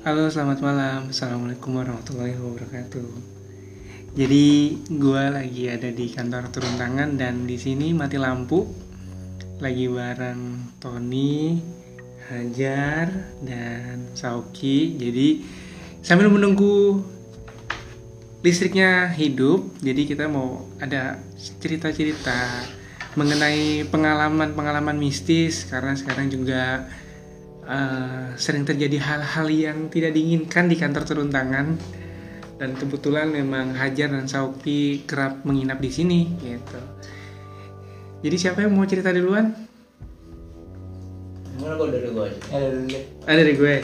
Halo, selamat malam. Assalamualaikum warahmatullahi wabarakatuh. Jadi, gue lagi ada di kantor turun tangan dan di sini mati lampu. Lagi bareng Tony, Hajar, dan Sauki. Jadi, sambil menunggu listriknya hidup, jadi kita mau ada cerita-cerita mengenai pengalaman-pengalaman mistis karena sekarang juga uh, sering terjadi hal-hal yang tidak diinginkan di kantor turun tangan dan kebetulan memang Hajar dan Sauki kerap menginap di sini gitu. Jadi siapa yang mau cerita duluan? Mana gue dari gue aja. Ada. Ada dari gue.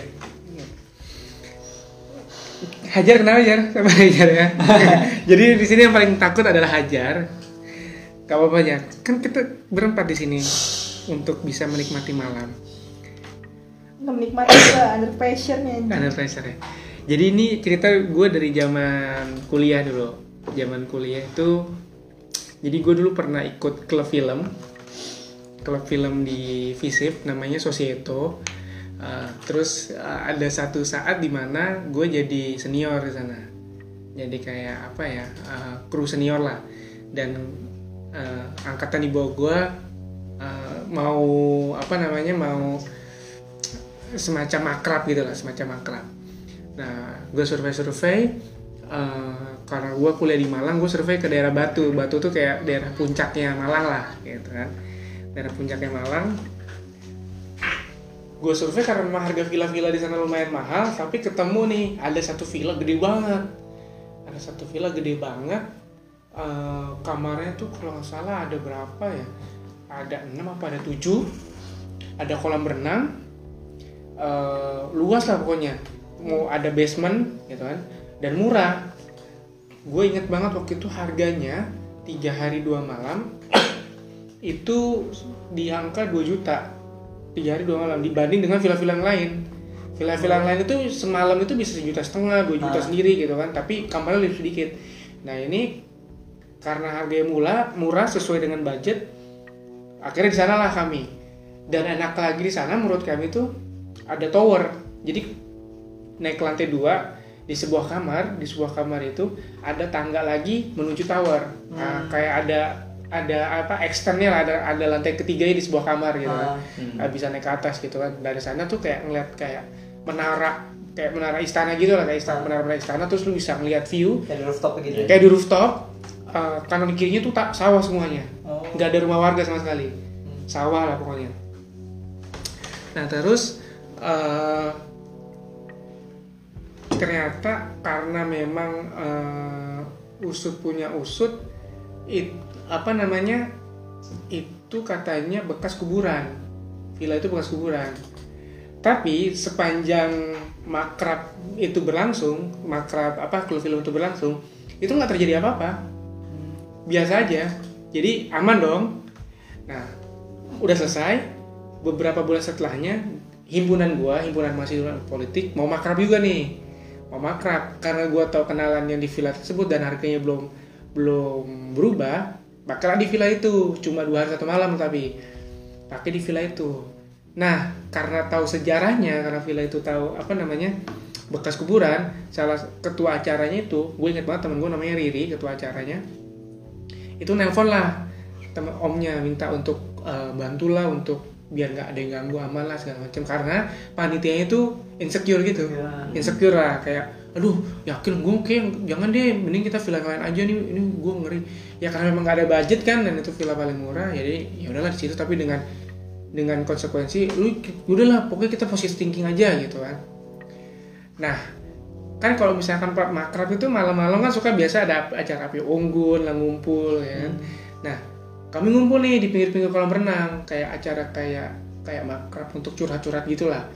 Hajar kenapa Hajar sama Hajar ya? Jadi di sini yang paling takut adalah Hajar. Gak apa-apa ya. Kan kita berempat di sini untuk bisa menikmati malam. Menikmati juga under pressure-nya. Ada pressure ya. Jadi ini cerita gue dari zaman kuliah dulu. Zaman kuliah itu, jadi gue dulu pernah ikut klub film, klub film di Visip namanya Sosieto. Uh, terus uh, ada satu saat di mana gue jadi senior di sana. Jadi kayak apa ya, uh, kru senior lah. Dan uh, angkatan di bawah gue uh, mau apa namanya mau semacam akrab gitu lah, semacam akrab. Nah, gue survei-survei uh, karena gue kuliah di Malang, gue survei ke daerah Batu. Batu tuh kayak daerah puncaknya Malang lah, gitu kan. Daerah puncaknya Malang. Gue survei karena memang harga villa-villa di sana lumayan mahal, tapi ketemu nih ada satu villa gede banget. Ada satu villa gede banget. Uh, kamarnya tuh kalau nggak salah ada berapa ya? Ada 6 apa ada 7 Ada kolam renang, uh, luas lah pokoknya. Mau ada basement gitu kan. Dan murah. Gue inget banget waktu itu harganya tiga hari dua malam itu di angka 2 juta. Tiga hari dua malam dibanding dengan villa-villa yang lain. Villa-villa yang lain itu semalam itu bisa sejuta setengah dua juta Ah. sendiri gitu kan. Tapi kamarnya lebih sedikit. Nah ini karena harganya murah murah sesuai dengan budget akhirnya di sanalah kami. Dan enak lagi di sana menurut kami tuh ada tower. Jadi naik ke lantai dua di sebuah kamar di sebuah kamar itu ada tangga lagi menuju tower. Nah, kayak ada ada apa eksternnya lah ada ada lantai ketiganya di sebuah kamar gitu kan. Ah, Nah, bisa naik ke atas gitu kan. Dari sana tuh kayak ngeliat kayak menara kayak menara istana gitu lah kayak istana menara menara istana terus lu bisa ngeliat view. Kayak di rooftop gitu ya. kayak di rooftop uh, kanan kirinya tuh tak sawah semuanya. Oh. nggak ada rumah warga sama sekali. Sawah lah pokoknya. Nah terus eh, ternyata karena memang eh, usut punya usut it, apa namanya itu katanya bekas kuburan. Villa itu bekas kuburan. Tapi sepanjang makrab itu berlangsung makrab apa klub film itu berlangsung itu nggak terjadi apa-apa. Biasa aja. Jadi aman dong. Nah udah selesai beberapa bulan setelahnya himpunan gua himpunan mahasiswa politik mau makrab juga nih. Mau makrab karena gua tahu kenalan yang di villa tersebut dan harganya belum belum berubah bakal di villa itu. Cuma dua hari satu malam tapi pakai di villa itu. Nah karena tahu sejarahnya karena villa itu tahu apa namanya bekas kuburan salah ketua acaranya itu gue inget banget temen gue namanya Riri ketua acaranya itu nelpon lah temen omnya minta untuk eh, bantulah untuk biar nggak ada yang ganggu aman lah segala macam karena panitianya itu insecure gitu. Ya. insecure lah kayak aduh yakin gue kayak jangan deh mending kita villa lain aja nih ini gue ngeri. Ya karena memang nggak ada budget kan dan itu villa paling murah jadi ya udahlah di situ. Tapi dengan dengan konsekuensi lu udahlah pokoknya kita positive thinking aja gitu kan. Nah kan kalau misalkan makrab itu malam-malam kan suka biasa ada acara api unggun lah ngumpul ya kan. Nah kami ngumpul nih di pinggir-pinggir kolam renang kayak acara kayak kayak makrab untuk curhat-curhat gitulah.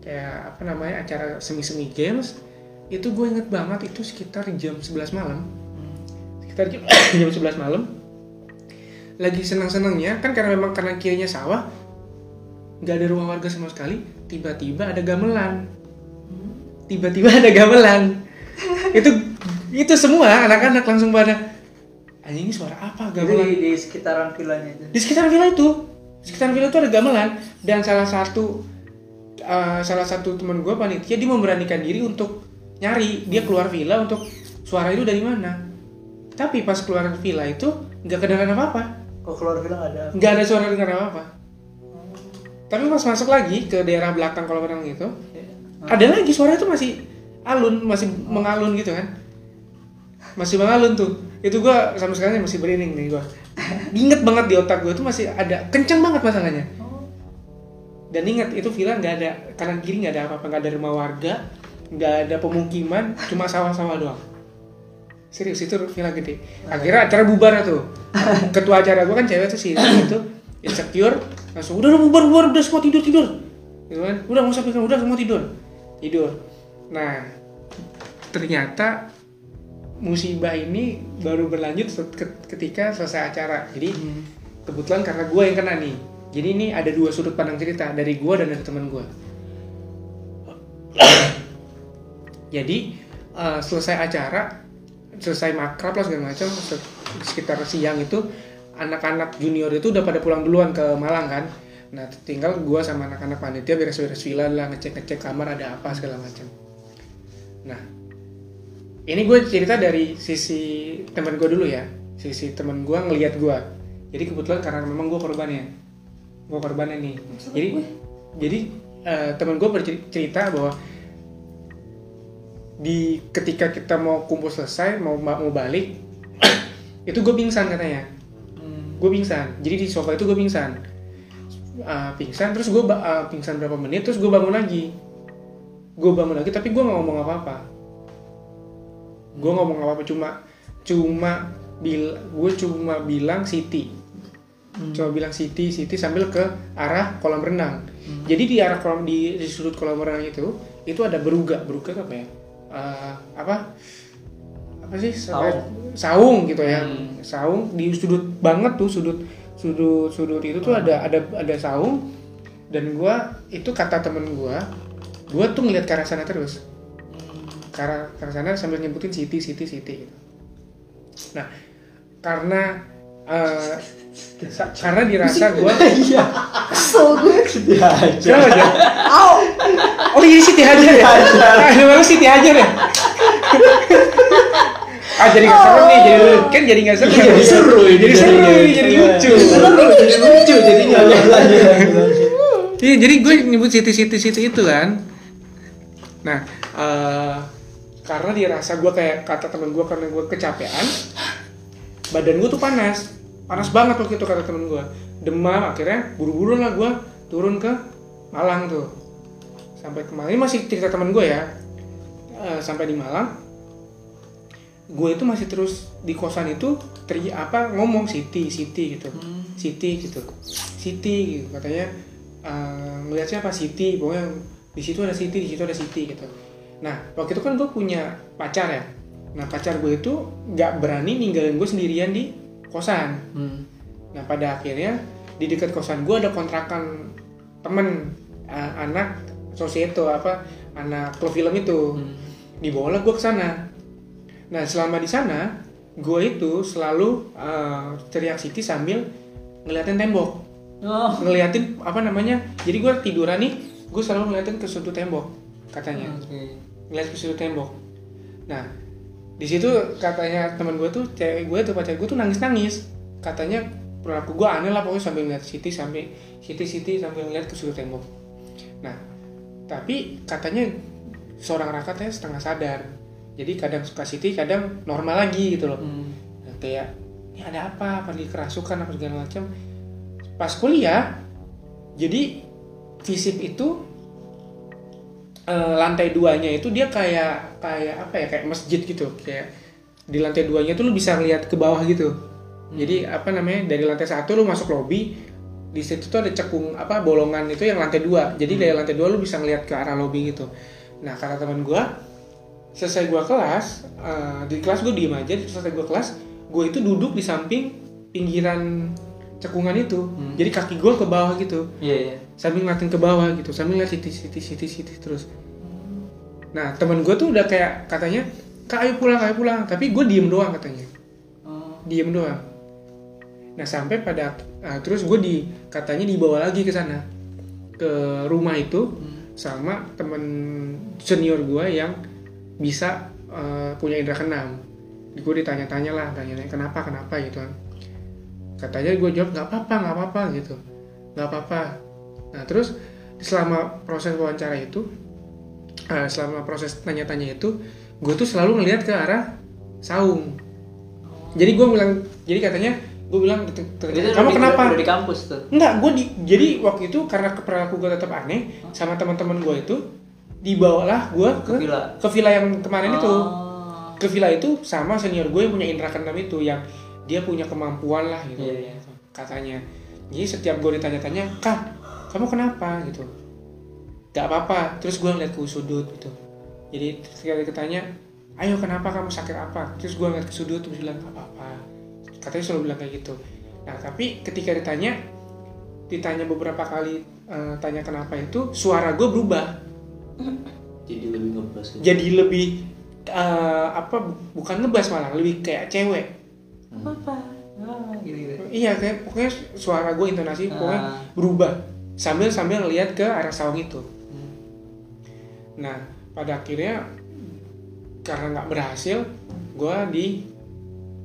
Kayak apa namanya acara semi-semi games. Itu gue inget banget itu sekitar jam 11 malam. Sekitar jam, jam 11 malam. Lagi senang-senangnya kan karena memang karena kirinya sawah nggak ada rumah warga sama sekali tiba-tiba ada gamelan. Tiba-tiba ada gamelan. Itu itu semua anak-anak langsung pada anjing ini suara apa? Itu gamelan. di, di sekitaran villanya itu. di sekitar villa itu. Di sekitar villa itu ada gamelan. Dan salah satu uh, salah satu teman gue panitia dia memberanikan diri untuk nyari. Dia keluar villa untuk suara itu dari mana. Tapi pas keluar villa itu nggak kedengaran apa apa Kalau keluar bilang ada. nggak ada suara dengar apa apa tapi pas masuk lagi ke daerah belakang kolam renang gitu ada lagi suara itu masih alun masih mengalun gitu kan masih mengalun tuh. Itu gua sama sekali masih berinding nih gua. Inget banget di otak gua tuh masih ada kenceng banget masalahnya. Dan ingat itu villa nggak ada kanan kiri nggak ada apa-apa nggak ada rumah warga nggak ada pemukiman cuma sawah-sawah doang. Serius itu villa gede. Akhirnya acara bubar tuh. Ketua acara gua kan cewek tuh sih itu insecure langsung udah udah bubar bubar udah semua tidur tidur. Gitu kan. Udah nggak usah pikir udah semua tidur. Tidur. Nah ternyata musibah ini baru berlanjut ketika selesai acara. Jadi kebetulan karena gue yang kena nih. Jadi ini ada dua sudut pandang cerita dari gue dan dari teman gue jadi eh, selesai acara selesai makrab lah segala macam se- sekitar siang itu anak-anak junior itu udah pada pulang duluan ke Malang kan. Nah tinggal gue sama anak-anak panitia beres-beres villa lah ngecek-ngecek kamar ada apa segala macam. Nah ini gue cerita dari sisi teman gue dulu ya. Sisi teman gue ngelihat gue jadi kebetulan karena memang gue korbannya. Gue korbannya nih. Jadi jadi eh, teman gue bercerita bahwa di ketika kita mau kumpul selesai mau mau balik itu gue pingsan katanya. Gue pingsan. Jadi di sofa itu gue pingsan. Uh, pingsan terus gue pingsan berapa menit terus gue bangun lagi. Gue bangun lagi tapi gue nggak ngomong apa-apa gue ngomong apa-apa cuma cuma bil gue cuma bilang Siti. Cuma bilang Siti Siti sambil ke arah kolam renang. Jadi di arah kolam di, di sudut kolam renang itu itu ada beruga. Beruga apa ya? Uh, apa? Apa sih? Saung. saung gitu ya. Hmm. saung. Di sudut banget tuh sudut sudut sudut itu tuh ada ada ada saung. Dan gua itu kata temen gua gua tuh ngeliat ke arah sana terus ke arah, ke arah sana sambil nyebutin Siti Siti Siti gitu. nah karena eh, sa- karena dirasa gua Iya. Kesel gue. Sedih aja. Aja? Au. Oh ini Siti Hajar ya? Ah, namanya Siti Hajar ya? ah jadi nggak seru nih, jadi kan jadi nggak seru. Jadi seru ini jadi seru, ini jadi Iya. lucu. Jadi lucu jadinya. Iya jadi gue nyebut Siti Siti Siti itu kan. Nah eh, karena dirasa gue kayak kata temen gue karena gue kecapean, badan gue tuh panas, panas banget waktu itu kata temen gue. Demam akhirnya buru-buru lah gue turun ke Malang tuh. Sampai ke Malang ini masih cerita temen gue ya. Eh, sampai di Malang, gue itu masih terus di kosan itu teri apa ngomong Siti Siti gitu. Siti gitu Siti gitu katanya eh, ngeliat siapa Siti pokoknya di situ ada Siti di situ ada Siti gitu nah waktu itu kan gue punya pacar ya. Nah pacar gue itu nggak berani ninggalin gue sendirian di kosan. Nah pada akhirnya di dekat kosan gue ada kontrakan temen eh, anak Sosieto apa anak klub film itu. Dibawalah gue ke sana. Nah selama di sana gue itu selalu eh, teriak Siti sambil ngeliatin tembok. Oh. ngeliatin apa namanya jadi gue tiduran nih gue selalu ngeliatin ke sudut tembok katanya ngeliat ke sudut tembok. Nah di situ katanya teman gue tuh cewek gue tuh pacar gue tuh nangis nangis katanya perilaku gue aneh lah pokoknya sambil ngeliat Siti sampai Siti Siti sambil ngeliat ke sudut tembok. Nah tapi katanya seorang rakatnya setengah sadar. Jadi kadang suka Siti kadang normal lagi gitu loh. Nah, kayak ini ada apa? Apa lagi kerasukan apa segala macam? Pas kuliah jadi visip itu eh, lantai duanya itu dia kayak kayak apa ya kayak masjid gitu. Kayak di lantai duanya tuh lu bisa ngeliat ke bawah gitu. Jadi apa namanya dari lantai satu lu masuk lobby di situ tuh ada cekung apa bolongan itu yang lantai dua. Jadi dari lantai dua lu bisa ngeliat ke arah lobby gitu. Nah kata teman gua selesai gua kelas eh, di kelas gue diem aja selesai gua kelas gue itu duduk di samping pinggiran cekungan itu. Hmm. jadi kaki gue ke bawah gitu. Iya, iya. sambil ngeliatin ke bawah gitu sambil ngeliat siti siti siti siti terus nah teman gue tuh udah kayak katanya kak ayo pulang ayo pulang. Tapi gue diem doang katanya. Oh. diem doang. Nah sampai pada ah, terus gue di katanya dibawa lagi ke sana. Ke rumah itu sama temen senior gue yang bisa eh, punya indera keenam. Gue ditanya-tanya lah tanya kenapa kenapa? Gitu kan. Katanya gue jawab nggak apa-apa nggak apa-apa gitu. Nggak apa-apa. Nah terus selama proses wawancara itu eh, selama proses tanya-tanya itu gue tuh selalu ngelihat ke arah saung. Jadi gue bilang jadi katanya gue bilang gitu, Itu kamu di- kenapa? udah di kampus tuh? Enggak, gue di, jadi waktu itu karena perilaku gue tetap aneh sama teman-teman gue itu dibawalah gue ke ke villa? ke villa yang kemarin itu. Oh. ke villa itu sama senior gue yang punya indera keenam itu yang dia punya kemampuan lah gitu Iya, iya. katanya. Jadi setiap gue ditanya-tanya kak kamu kenapa? gitu gak apa-apa. Terus gue ngeliat ke sudut gitu. Jadi sekali ketanya ayo kenapa kamu sakit apa? Terus gue ngeliat ke sudut terus bilang gak apa-apa. Katanya selalu bilang kayak gitu. Nah tapi ketika ditanya ditanya beberapa kali eh, tanya kenapa itu suara gue berubah. Jadi lebih ngebas gitu. jadi lebih eh, apa bukan ngebas malah lebih kayak cewek. Apa? Ah, gitu gitu. Iya kayak pokoknya suara gue intonasi pokoknya Ah. berubah. Sambil sambil ngeliat ke arah saung itu. Hmm. Nah pada akhirnya karena nggak berhasil gue di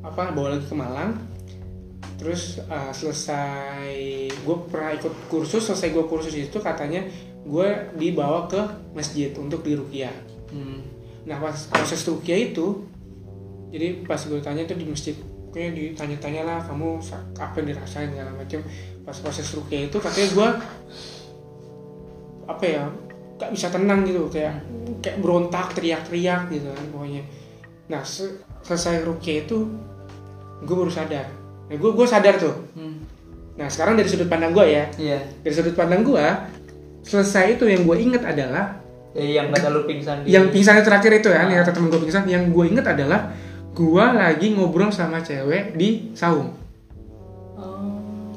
apa bawa lagi ke Malang terus uh, selesai gue pernah ikut kursus selesai gue kursus itu katanya gue dibawa ke masjid untuk dirukiah Hmm. Nah pas proses rukia itu, jadi pas gue tanya tuh di masjid, pokoknya ditanya-tanya lah kamu apa yang dirasain segala macam. Pas proses rukia itu katanya gue apa ya, gak bisa tenang gitu, kayak kayak berontak, teriak-teriak gitu kan pokoknya. Nah se- selesai rukia itu, gue baru sadar. Nah gue gue sadar tuh. Hmm. Nah sekarang dari sudut pandang gue ya, iya dari sudut pandang gue, selesai itu yang gue inget adalah Eh, yang kata lu pingsan di yang pingsan terakhir itu ya, Ah. yang kata temen gue pingsan, yang gue inget adalah gue lagi ngobrol sama cewek di saung. oh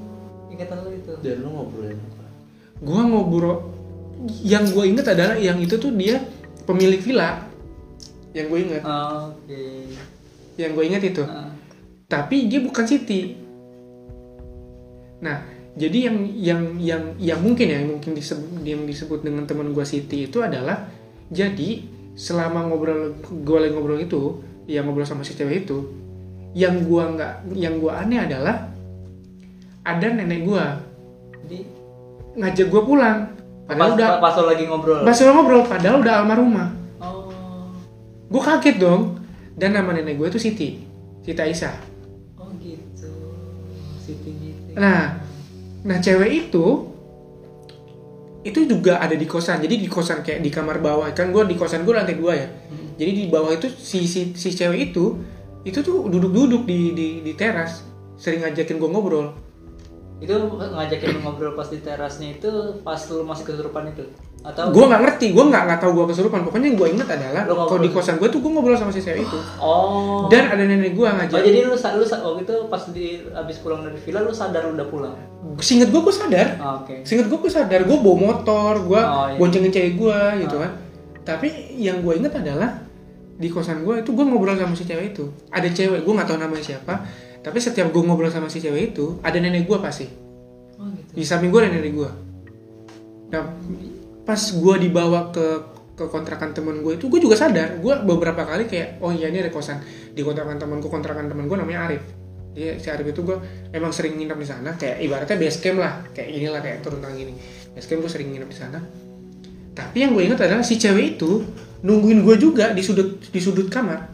ingatan lu itu Dan lu ngobrolin apa? Gue ngobrol, yang gue inget adalah yang itu tuh dia pemilik villa, yang gue inget, Oh, oke yang gue inget itu. Ah. Tapi dia bukan Siti. Nah, jadi yang yang yang yang mungkin ya, yang mungkin disebut yang disebut dengan teman gue Siti itu adalah jadi selama ngobrol gue lagi ngobrol itu, yang ngobrol sama si cewek itu, yang gua nggak, yang gua aneh adalah ada nenek jadi ngajak gua pulang, padahal pas, udah pas lu lagi ngobrol pas udah ngobrol, padahal udah almarhumah. oh Gue kaget dong. Dan nama nenek gue itu Siti, Siti Aisyah. oh gitu sitting gitu Nah, nah cewek itu itu juga ada di kosan. Jadi di kosan kayak di kamar bawah kan gue di kosan gue lantai dua ya. Hmm. Jadi di bawah itu si si, si cewek itu itu tuh duduk-duduk di, di di teras sering ngajakin gue ngobrol. Itu ngajakin ngobrol pas di terasnya itu pas lu masih kesurupan itu atau Gue nggak ngerti, gue nggak nggak tahu gue kesurupan. Pokoknya yang gue inget adalah kalau di kosan gue tuh gue ngobrol sama si cewek itu. oh Dan ada nenek gue Oh, ngajak. jadi lu lu waktu itu pas di abis pulang dari villa lu sadar lu udah pulang. Singkat gue gue sadar. Oh, Oke. Singkat gue gue sadar gue bawa motor, gue Oh, iya. boncengin cewek gue gitu Oh. kan. Tapi yang gue inget adalah di kosan gue itu gue ngobrol sama si cewek itu. Ada cewek gue nggak tahu namanya siapa. Tapi setiap gue ngobrol sama si cewek itu ada nenek gue pasti. Oh gitu. Di samping gue ada nenek gue. Nah pas gue dibawa ke ke kontrakan temen gue itu gue juga sadar. Gue beberapa kali kayak oh iya ini ada kosan. Di kontrakan temen gue kontrakan temen gue namanya Arif. Dia si Arif itu gue emang sering nginep di sana. Kayak ibaratnya base camp lah. Kayak inilah kayak turun tangga gini. Base camp gue sering nginep di sana. Tapi yang gue ingat adalah si cewek itu nungguin gue juga di sudut di sudut kamar.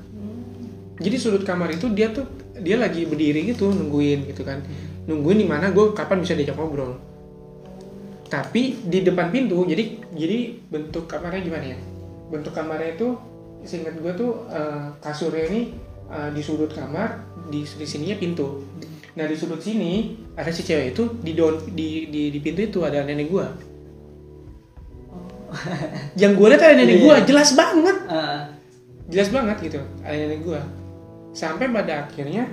Jadi sudut kamar itu dia tuh dia lagi berdiri gitu nungguin gitu kan. Nungguin di mana gue kapan bisa diajak ngobrol. Tapi di depan pintu jadi jadi bentuk kamarnya gimana ya? Bentuk kamarnya itu seingat gue tuh eh, kasurnya ini eh, di sudut kamar di di sininya pintu. Nah di sudut sini ada si cewek itu di daun di di, di pintu itu ada nenek gue yang gue lihat ada nenek gue Iya. jelas banget. Jelas banget gitu ada nenek gue sampai pada akhirnya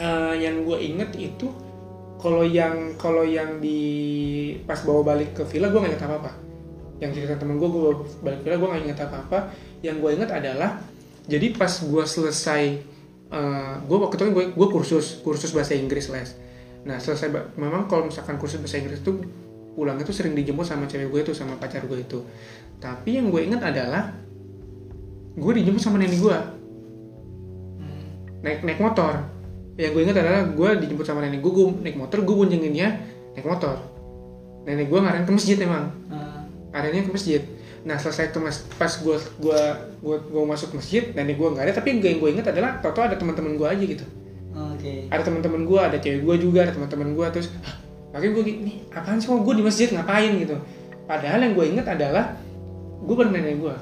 eh, yang gue inget itu kalau yang kalau yang di pas bawa balik ke villa gue nggak inget apa apa yang cerita temen gue gue balik ke villa gue nggak inget apa apa yang gue inget adalah jadi pas gue selesai eh, gue waktu itu kan gue gue kursus kursus bahasa Inggris les. Nah selesai memang kalau misalkan kursus bahasa Inggris itu pulang itu sering dijemput sama cewek gue itu sama pacar gue itu. Tapi yang gue inget adalah gue dijemput sama nenek gue. Naik naik motor. Yang gue inget adalah gue dijemput sama nenek gue gue naik motor gue boncengin dia naik motor. Nenek gue ngarahin ke masjid emang. Ah, arahnya ke masjid. Nah selesai ke mas pas gue gua gua gua masuk masjid nenek gue nggak ada tapi yang gue inget adalah tau ada teman-teman gue aja gitu. Oke. ada teman-teman gue ada cewek gue juga ada teman-teman gue terus "Hah, makanya gue gini apaan sih kok gue di masjid ngapain? gitu. Padahal yang gue inget adalah gue bareng nenek gue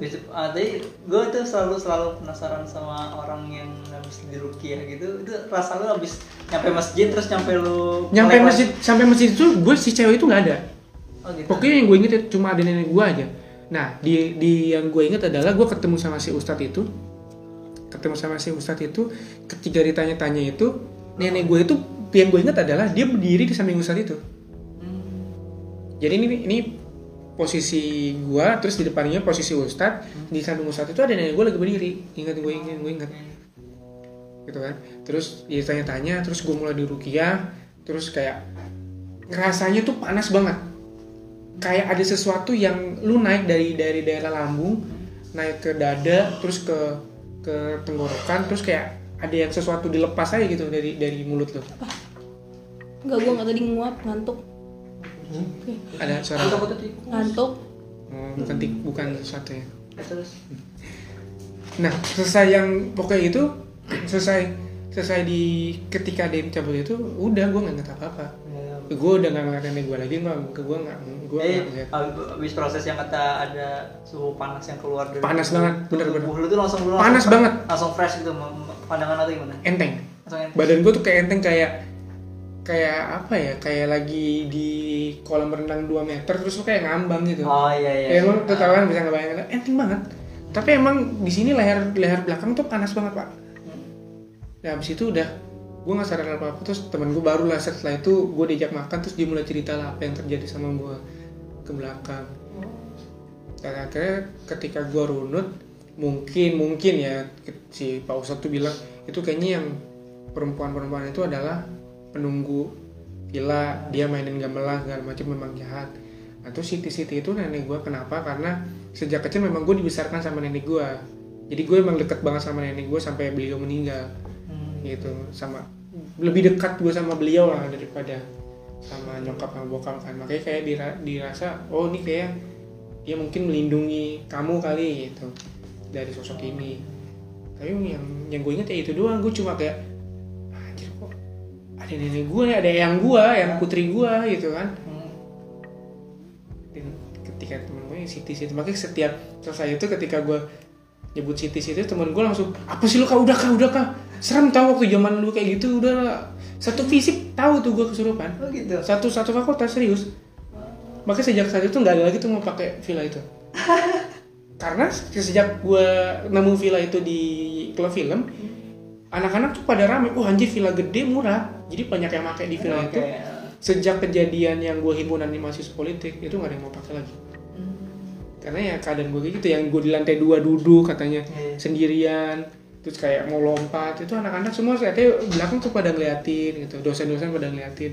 Tadi gue tuh selalu selalu penasaran sama orang yang habis di Rukiah gitu. Itu rasa lu habis nyampe masjid terus nyampe lu nyampe melek- masjid sampai masjid itu gue si cewek itu nggak ada Oh gitu. pokoknya yang gue inget cuma ada nenek gue aja nah di di yang gue inget adalah gue ketemu sama si ustadz itu ketemu sama si ustadz itu ketika ditanya-tanya itu nenek gue itu yang gue inget adalah dia berdiri di samping ustadz itu Hmm. jadi ini ini posisi gue terus di depannya posisi ustadz di samping ustadz itu ada nenek gue lagi berdiri. Ingat gue ingat gue ingat. Gitu kan? Terus dia tanya-tanya terus gue mulai di rukiah terus kayak ngerasanya tuh panas banget. Kayak ada sesuatu yang lu naik dari dari daerah lambung naik ke dada terus ke ke tenggorokan terus kayak ada yang sesuatu dilepas aja gitu dari dari mulut lu. Enggak, gue nggak tadi nguap, ngantuk. Oke. ada suara Aku takut tadi. Ngantuk. oh, bukan tik- bukan sesuatu ya Ya, terus. Nah, selesai yang pokoknya itu selesai selesai di ketika dia cabut itu udah gue nggak inget apa apa Ya, gue udah nggak ngeliat nenek gue lagi gue gue nggak gue Eh, nggak ngeliat habis proses yang kata ada suhu panas yang keluar dari Panas tubuh- banget, bener-bener. tubuh lu tuh langsung lu Panas langsung, banget. langsung fresh gitu pandangan tuh gimana enteng enteng. badan gue tuh kayak enteng kayak kayak apa ya kayak lagi di kolam renang 2 meter terus lu kayak ngambang gitu. Oh iya iya ya lu tuh tau kan bisa ngebayangin enteng banget. Tapi emang di sini leher leher belakang tuh panas banget pak. Nah habis itu udah gue nggak sadar apa apa terus temen gue baru lah setelah itu gue diajak makan terus dia mulai cerita lah apa yang terjadi sama gue ke belakang. Dan akhirnya ketika gue runut mungkin mungkin ya si Pak Ustadz tuh bilang itu kayaknya yang perempuan-perempuan itu adalah penunggu villa dia mainin gamelan segala macam memang jahat. Nah terus Siti Siti itu nenek gue kenapa? Karena sejak kecil memang gue dibesarkan sama nenek gue jadi gue emang deket banget sama nenek gue sampai beliau meninggal. Hmm. gitu. Sama lebih dekat gue sama beliau lah daripada sama nyokap sama bokap kan. Makanya kayak dira- dirasa oh ini kayak dia mungkin melindungi kamu kali gitu. Dari sosok ini. Tapi yang yang gue inget ya itu doang. Gue cuma kayak ada nenek gue nih ada yang gue yang putri gue gitu kan. Hmm. dan ketika temen gue Siti Siti makanya setiap selesai itu ketika gue nyebut Siti Siti temen gue langsung apa sih lu kak? Udah kak udah kak. Serem tau waktu zaman lu kayak gitu udah. Satu fisik tahu tuh gue kesurupan. Oh gitu? Satu satu fakultas serius. Makanya sejak saat itu nggak ada lagi tuh mau pakai villa itu. Karena sejak gue nemu villa itu di klub film anak-anak tuh pada rame wah anjir villa gede murah. Jadi banyak yang pakai di villa Oke. itu. Sejak kejadian yang gue himpunan di mahasiswa politik itu nggak ada yang mau pakai lagi. Karena ya keadaan gue kayak gitu yang gue di lantai dua duduk katanya Iya. sendirian terus kayak mau lompat itu anak-anak semua katanya belakang tuh pada ngeliatin gitu dosen-dosen pada ngeliatin.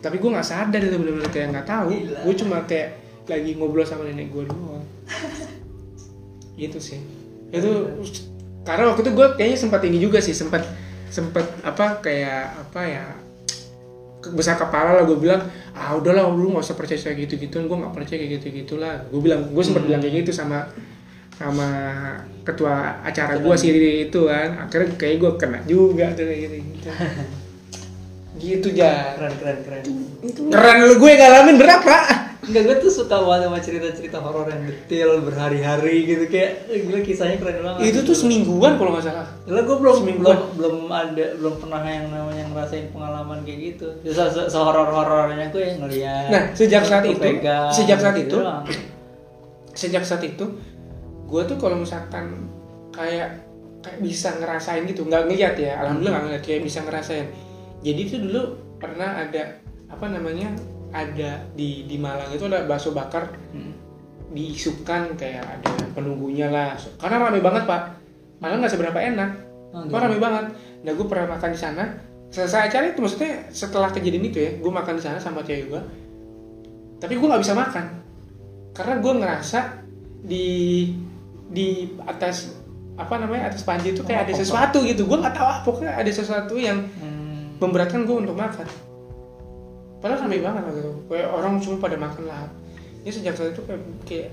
Tapi gue nggak sadar itu benar-benar kayak nggak tahu. Gue cuma kayak lagi ngobrol sama nenek gue doang. Gitu sih. Itu karena waktu itu gue kayaknya sempat ini juga sih sempat sempat apa kayak apa ya besar kepala lah gue bilang ah udahlah lu nggak usah percaya kayak gitu gituan gue nggak percaya kayak gitu gitulah gue bilang gue sempat bilang kayak gitu sama sama ketua acara gue sih itu kan. Akhirnya kayak gue kena juga tuh kayak gitu gitu, gitu ja keren keren keren Itu keren lu gue ngalamin berapa Enggak, gue tuh suka banget sama cerita-cerita horor yang detail berhari-hari gitu kayak eh, gila kisahnya keren banget. itu tuh semingguan kalau nggak salah Gila gue belum Seminggu. belum belum ada belum pernah yang namanya ngerasain pengalaman kayak gitu. Se, se, sehoror-horornya gue yang ngeliat. Nah, sejak saat Gue itu- pegang, sejak saat gitu itu, doang. sejak saat itu gue tuh kalau misalkan kayak kayak bisa ngerasain gitu nggak ngeliat ya alhamdulillah nggak ngeliat kayak bisa ngerasain jadi tuh dulu pernah ada apa namanya ada di di Malang itu ada bakso bakar. Hmm. diisukan kayak ada penunggunya lah. Karena rame banget pak. Malah nggak seberapa enak. Oh, Kok gitu. rame banget. Nah gue pernah makan di sana. Selesai acara itu maksudnya setelah kejadian itu ya gue makan di sana sama cewek gue tapi gue nggak bisa makan. Karena gue ngerasa di di atas apa namanya atas panji itu kayak ada Apa? sesuatu gitu. Gue nggak tahu apa pokoknya ada sesuatu yang Hmm. Memberatkan gue untuk makan. Padahal rame banget waktu itu. Kayak orang cuma pada makan lah. Ini sejak saat itu kayak kayak,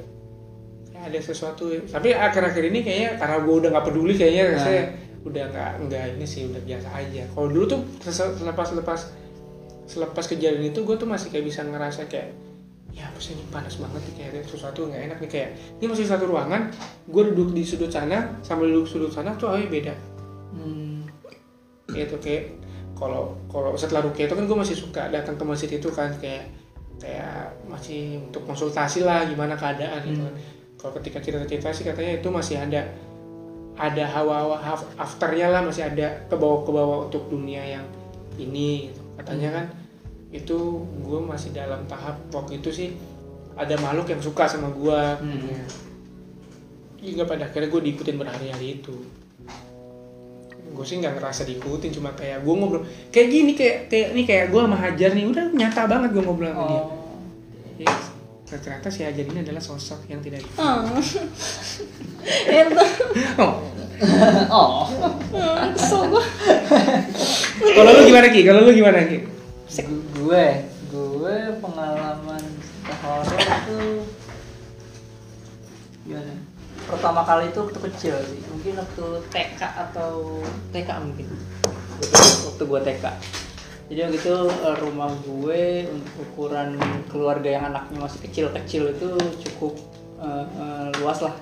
kayak ada sesuatu. Tapi akhir-akhir ini kayaknya karena gue udah nggak peduli kayaknya Nah. saya udah nggak nggak ini sih udah biasa aja. Kalau dulu tuh sel- selepas selepas selepas kejadian itu gue tuh masih kayak bisa ngerasa kayak ya apa sih ini panas banget nih kayak ada sesuatu nggak enak nih. Kayak ini masih satu ruangan gue duduk di sudut sana sambil duduk sudut sana tuh awalnya beda. Hmm. gitu kayak kalau kalau setelah rukia itu kan gue masih suka datang ke masjid itu kan kayak kayak masih untuk konsultasi lah gimana keadaan gitu kan. Kalau ketika cerita-cerita sih katanya itu masih ada ada hawa-hawa afternya lah masih ada ke bawah ke bawah untuk dunia yang ini gitu. katanya kan itu gue masih dalam tahap waktu itu sih ada makhluk yang suka sama gue Hmm. hingga pada akhirnya gue diikutin berhari-hari itu gue sih nggak ngerasa diikutin cuma kayak gue ngobrol kayak gini kayak kayak ini kayak gue sama Hajar nih udah nyata banget gue ngobrol sama dia Oh. Ya, ternyata si Hajar ini adalah sosok yang tidak di Ah. Itu. oh. Oh. Hmm, kesel gua. kalau lu gimana ki kalau lu gimana ki Gu- gue gue pengalaman horor itu gimana pertama kali itu waktu kecil sih. Mungkin waktu TK atau TK mungkin. Waktu, gue TK jadi waktu itu eh, rumah gue untuk ukuran keluarga yang anaknya masih kecil-kecil itu cukup eh, eh, luas lah.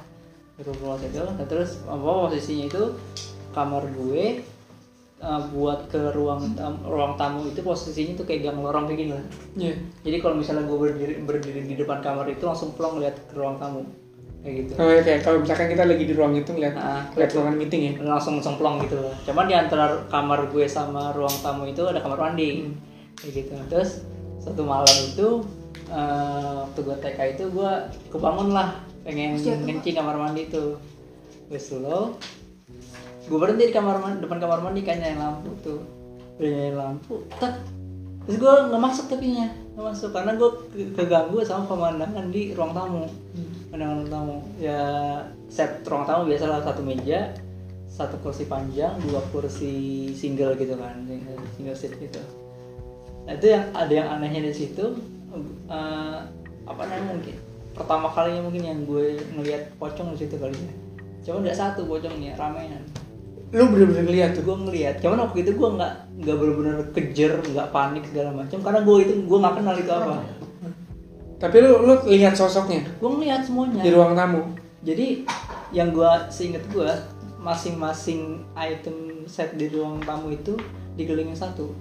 Cukup luas itu nah, terus apa posisinya itu kamar gue eh, buat ke ruang tam- ruang tamu itu posisinya tuh kayak gang lorong kayak gini lah. Iya. jadi kalau misalnya gue berdiri berdiri di depan kamar itu langsung plong lihat ke ruang tamu kayak gitu Oh, ya, kayak kalau misalkan kita lagi di ruang itu ngeliat Nah, ngeliat ruangan meeting ya langsung langsung plong gitu. Cuman di antara kamar gue sama ruang tamu itu ada kamar mandi. Kayak gitu. Terus satu malam itu eh, waktu gue TK itu gue kebangun lah pengen kencing kamar mandi itu. Gue slow. Gue berhenti di kamar mandi depan kamar mandi kan nyalain lampu tuh. Udah nyalain lampu. Tak. Terus gue nggak masuk tapi nya nggak masuk karena gue ke- keganggu sama pemandangan di ruang tamu pemandangan ruang tamu ya set ruang tamu biasalah satu meja satu kursi panjang dua kursi single gitu kan single, single seat gitu. Nah itu yang ada yang anehnya di situ eh, apa namanya mungkin pertama kalinya mungkin yang gue ngelihat pocong di situ kali ya. Cuma nggak satu pocongnya ramean lu bener-bener ngeliat tuh? Gue ngelihat cuman waktu itu gue nggak nggak benar-benar kejer nggak panik segala macam karena gue itu gue nggak kenal itu apa tapi lu lu lihat sosoknya? Gue ngelihat semuanya. Di ruang tamu? Jadi yang gue seinget gue masing-masing item set di ruang tamu itu dikelilingin satu.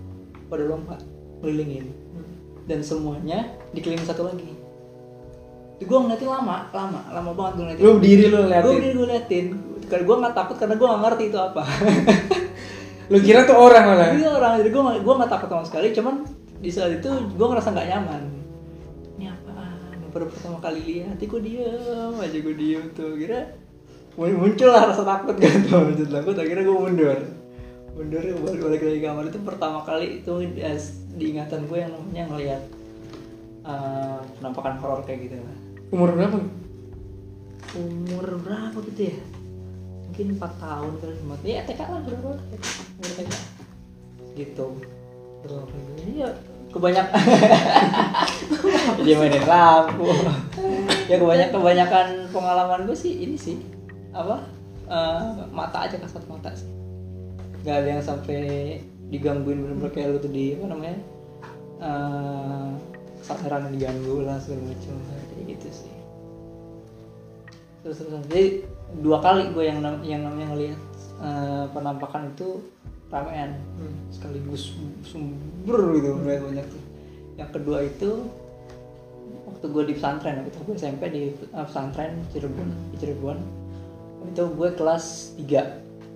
Pada lompat kelilingin. Dan semuanya dikelilingin satu lagi. Gue ngeliatin lama lama lama banget gue ngeliatin. Lu berdiri lu gue ngeliatin berdiri gue liatin. Karena gue nggak takut karena gue nggak ngerti itu apa. Lu kira tuh orang malah? Iya orang. Jadi gue gue nggak takut sama sekali. Cuman di saat itu gue ngerasa nggak nyaman baru pertama kali lihat kok diem aja gue diem tuh. Kira muncul lah rasa takut kan tuh muncul takut. Akhirnya gue mundur. Mundur balik balik lagi kamar. Itu pertama kali itu eh, di ingatan gue yang namanya ngelihat eh, penampakan horor kayak gitu lah umur berapa? Umur berapa gitu ya? Mungkin 4 tahun kali cuma ya TK lah berapa? Umur TK gitu. Terus iya kebanyakan dia mainin lampu ya kebanyakan kebanyakan pengalaman gue sih ini sih. Apa? Eh, mata aja kasat mata sih. Nggak ada yang sampai digangguin bener-bener kayak lu tuh di apa namanya? Eh kesadaran diganggu lah segala macam kayak gitu sih. Terus terus jadi dua kali gue yang yang namanya ngelihat eh, penampakan itu ramean sekaligus sumber gitu banyak banyak tuh. Yang kedua itu waktu gue di pesantren waktu gue SMP di eh, pesantren Cirebon di Cirebon itu gue kelas 3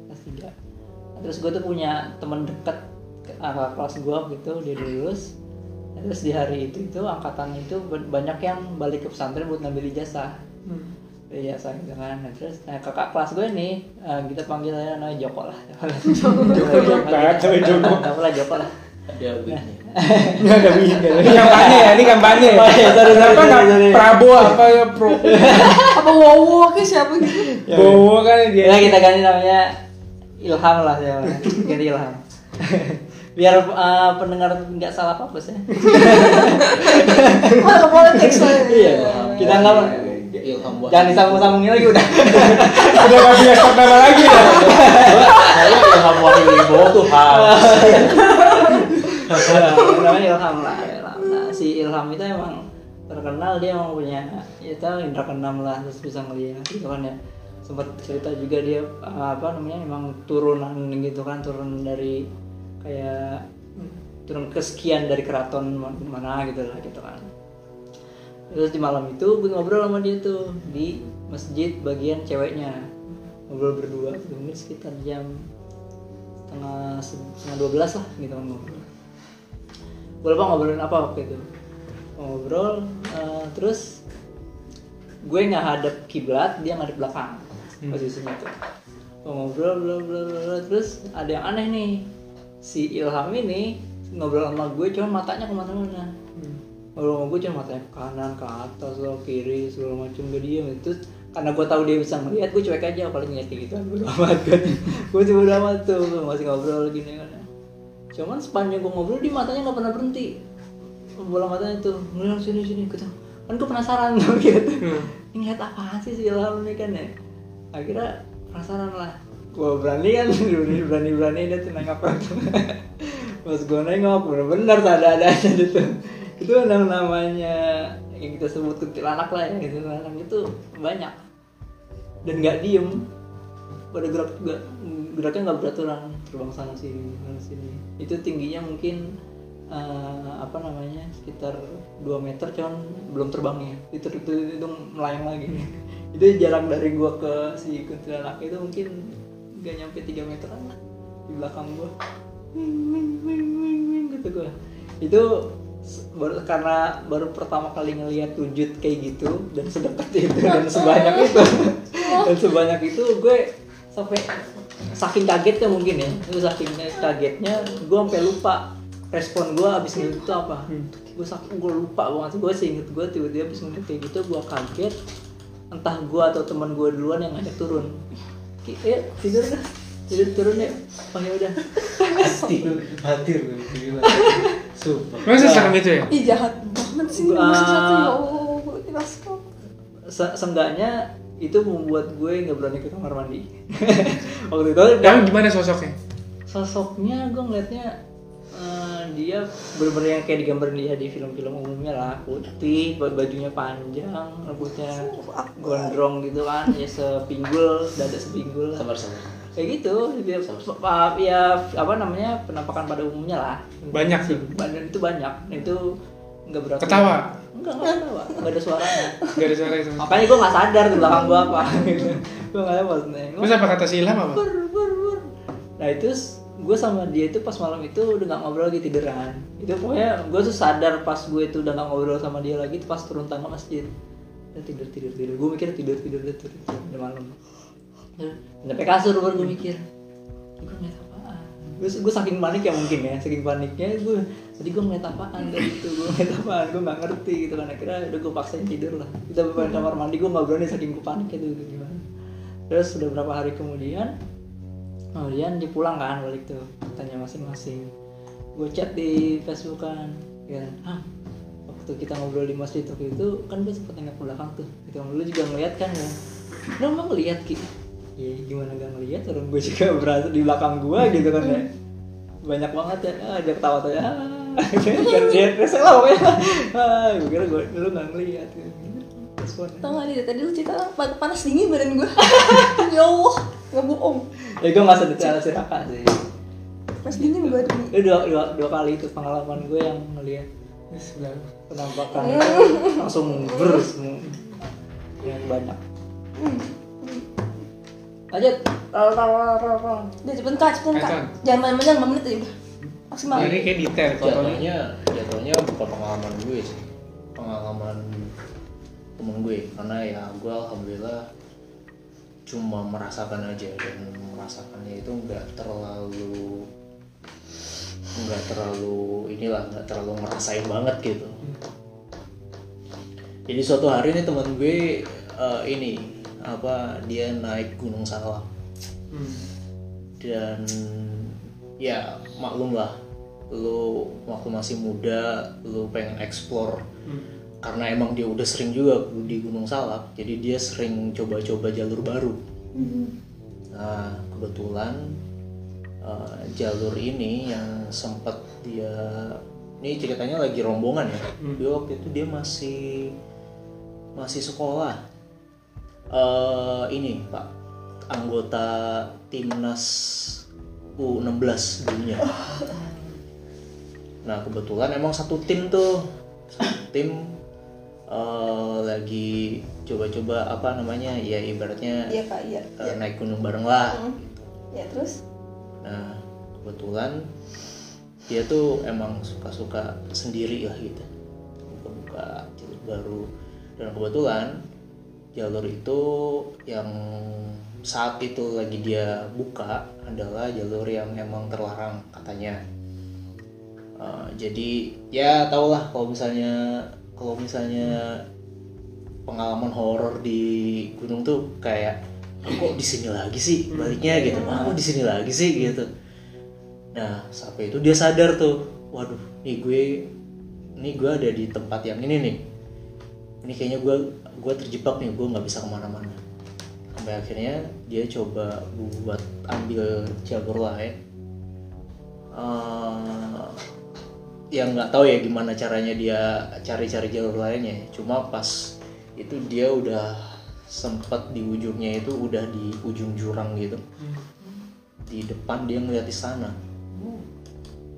kelas 3 terus gue tuh punya temen deket kakak kelas gue gitu dia lulus. Terus di hari itu itu angkatan itu ba- banyak yang balik ke pesantren buat ngambil ijazah gitu kan Nah, terus nah, kakak kelas gue nih eh, kita panggil aja namanya Joko lah Joko, Joko, sama Joko. Tahu lah Joko lah Ada wignya. nggak ada Ini kampanye ya, ini kampanye. Oh, iya, sorry, sorry, sorry. Prabowo apa ya Pro? Apa wow ke siapa gitu? Bowo kan dia. Ya kita ganti namanya Ilham lah ya, ganti Ilham. Biar eh, pendengar nggak salah apa ya. Mana politik saya. Iya, kita nggak Ilham buat. jangan disambung-sambungin lagi udah. Udah nggak punya stok nama lagi ya. Saya Ilham Wahyu Wibowo tuh harus. namanya Ilham lah. Ilham. Nah, si Ilham itu emang terkenal dia emang punya ya tahu indra keenam lah terus bisa ngeliat gitu kan ya sempat cerita juga dia uh, apa namanya emang turunan gitu kan turun dari kayak turun kesekian dari keraton ma- mana gitu lah gitu kan terus di malam itu gue ngobrol sama dia tuh di masjid bagian ceweknya. Ngobrol berdua mungkin sekitar jam setengah setengah dua belas lah gitu kan ngobrol. Gue lupa ngobrolin apa waktu itu. Ngobrol eh, terus gue nggak hadap kiblat dia ngadep belakang posisinya tuh. Ngobrol bla bla bla bla. terus ada yang aneh nih. Si Ilham ini ngobrol sama gue cuma matanya ke mana-mana ngobrol sama gue cuma matanya ke kanan ke atas ke kiri segala macam gue diem. Terus karena gue tahu dia bisa ngeliat gue cuek aja paling ngeliat kayak gitu. Bodo amat kan. Gue cuma bodo amat tuh masih ngobrol gini kan. Cuman sepanjang gue ngobrol di matanya nggak pernah berhenti. Bola matanya tuh ngeliat sini sini gitu kan gue penasaran tuh gitu ini ngeliat apaan sih si Ilham ini kan ya. Akhirnya penasaran lah. Gue berani kan. Berani berani berani dia tuh nengok. Pas gue nengok bener-bener ada ada aja gitu itu yang namanya yang kita sebut kuntilanak lah ya gitu kuntilanak itu banyak. Dan nggak diem. Pada gerak juga geraknya nggak beraturan terbang sana sini sana sini. Itu tingginya mungkin eh, apa namanya sekitar 2 meter cuman belum terbangnya itu itu, itu melayang lagi. Itu jarak dari gua ke si kuntilanak itu mungkin nggak nyampe 3 meteran lah di belakang gua. Wing wing wing wing wing gitu gua. Itu baru karena baru pertama kali ngelihat wujud kayak gitu dan sedekat itu dan sebanyak itu. Dan sebanyak itu gue sampai saking kagetnya mungkin ya. Itu saking kagetnya gue sampai lupa respon gue abis ngeliat itu apa. Gue saking gue lupa banget gue sih inget gue tiba-tiba abis ngeliat kayak gitu gue kaget. Entah gue atau teman gue duluan yang ngajak turun. Ayo tidur dah. Tidur turun ya. Oh ya udah. Tidur hadir Super. Masa serem itu ya? Ih jahat banget sih Masih satu ya Allah dirasa Se- seenggaknya itu membuat gue nggak berani ke kamar mandi waktu itu Kamu gimana sosoknya? sosoknya gue ngeliatnya eh, dia bener-bener yang kayak digambarin dia di film-film umumnya lah putih ba- bajunya panjang rambutnya gondrong gitu kan ya sepinggul dada sepinggul lah. Sabar sabar. kayak gitu dia ya apa namanya penampakan pada umumnya lah Banyak sih. badan itu banyak itu nggak berarti Ketawa? enggak enggak ketawa nggak ada suaranya Gak ada suara itu. makanya gue nggak sadar di belakang gue apa gitu gue nggak tahu nengok Terus apa kata si Ilham apa? bur, bur, bur. nah itu gue sama dia itu pas malam itu udah nggak ngobrol lagi tiduran. Itu pokoknya gue tuh sadar pas gue itu udah nggak ngobrol sama dia lagi itu pas turun tangga masjid. Udah tidur tidur tidur. Gue mikir tidur tidur tidur tidur, tidur, udah malam. Sampai kasur baru gue mikir. gue ngeliat apaan? Gue gue saking panik ya mungkin ya saking paniknya gue tadi gue ngeliat apaan? Dari itu gue ngeliat apaan? Gue nggak ngerti gitu kan akhirnya udah gue paksain tidur lah. Kita di kamar mandi gue nggak berani saking gue panik itu gitu, gimana. Terus udah berapa hari kemudian kemudian dipulang kan balik tuh tanya masing-masing. Gue chat di Facebook kan ya ah waktu kita ngobrol di masjid waktu itu kan gue sempet nengok belakang tuh. Gitu lu juga ngeliat kan ya. Lu emang ngeliat ki? Ya gimana gak ngeliat orang gue juga berasa di belakang gue gitu kan ya. Banyak banget ya ah, dia ketawa tuh ya dia rese lah pokoknya. Ah gue kira gue lu gak ngeliat gitu. Responnya Tau gak nih tadi lu cerita pa- panas dingin badan gue Ya Allah Gak bohong. Ya gue gak sedetail si Raka sih. Panas dingin badan itu dua, dua, dua kali itu pengalaman gue yang ngeliat. Penampakan. Langsung ber semua. Yang banyak. Lanjut. Rol, rol. Udah cepet kak cepet kak. Jangan main-main 5 menit aja udah. Maksimal. Ini kayak detail. Jatuhnya jatuhnya bukan pengalaman gue sih. Pengalaman temen gue karena ya gue alhamdulillah cuma merasakan aja dan merasakannya itu nggak terlalu nggak terlalu inilah nggak terlalu ngerasain banget gitu jadi suatu hari nih teman gue eh, ini apa dia naik Gunung Salak Hmm. dan ya maklum lah lu waktu masih muda lu pengen explore Hmm. Karena emang dia udah sering juga di Gunung Salak jadi dia sering coba-coba jalur baru. Nah kebetulan uh, jalur ini yang sempat dia ini ceritanya lagi rombongan ya? Dia waktu itu dia masih masih sekolah. Eh ini pak anggota timnas U16 dulunya nah kebetulan emang satu tim tuh. Satu tim eh, lagi coba-coba apa namanya ya ibaratnya Iya kak, iya. eh, naik gunung bareng lah Ya terus? Nah, kebetulan dia tuh emang suka-suka sendiri lah gitu. Buka-buka jalur baru. Dan kebetulan jalur itu yang saat itu lagi dia buka adalah jalur yang emang terlarang katanya. Uh, jadi ya tau lah kalau misalnya kalau misalnya pengalaman horor di gunung tuh kayak "Ah, kok di sini lagi sih? Baliknya gitu ah kok di sini lagi sih? Gitu. Nah sampai itu dia sadar tuh waduh nih gue nih gue ada di tempat yang ini nih. Ini kayaknya gue gue terjebak nih gue nggak bisa ke mana-mana. Sampai akhirnya dia coba buat ambil jalur lain. Eh, yang nggak tahu ya gimana caranya dia cari-cari jalur lainnya. Cuma pas itu dia udah sempat di ujungnya itu udah di ujung jurang gitu. Di depan dia ngeliat istana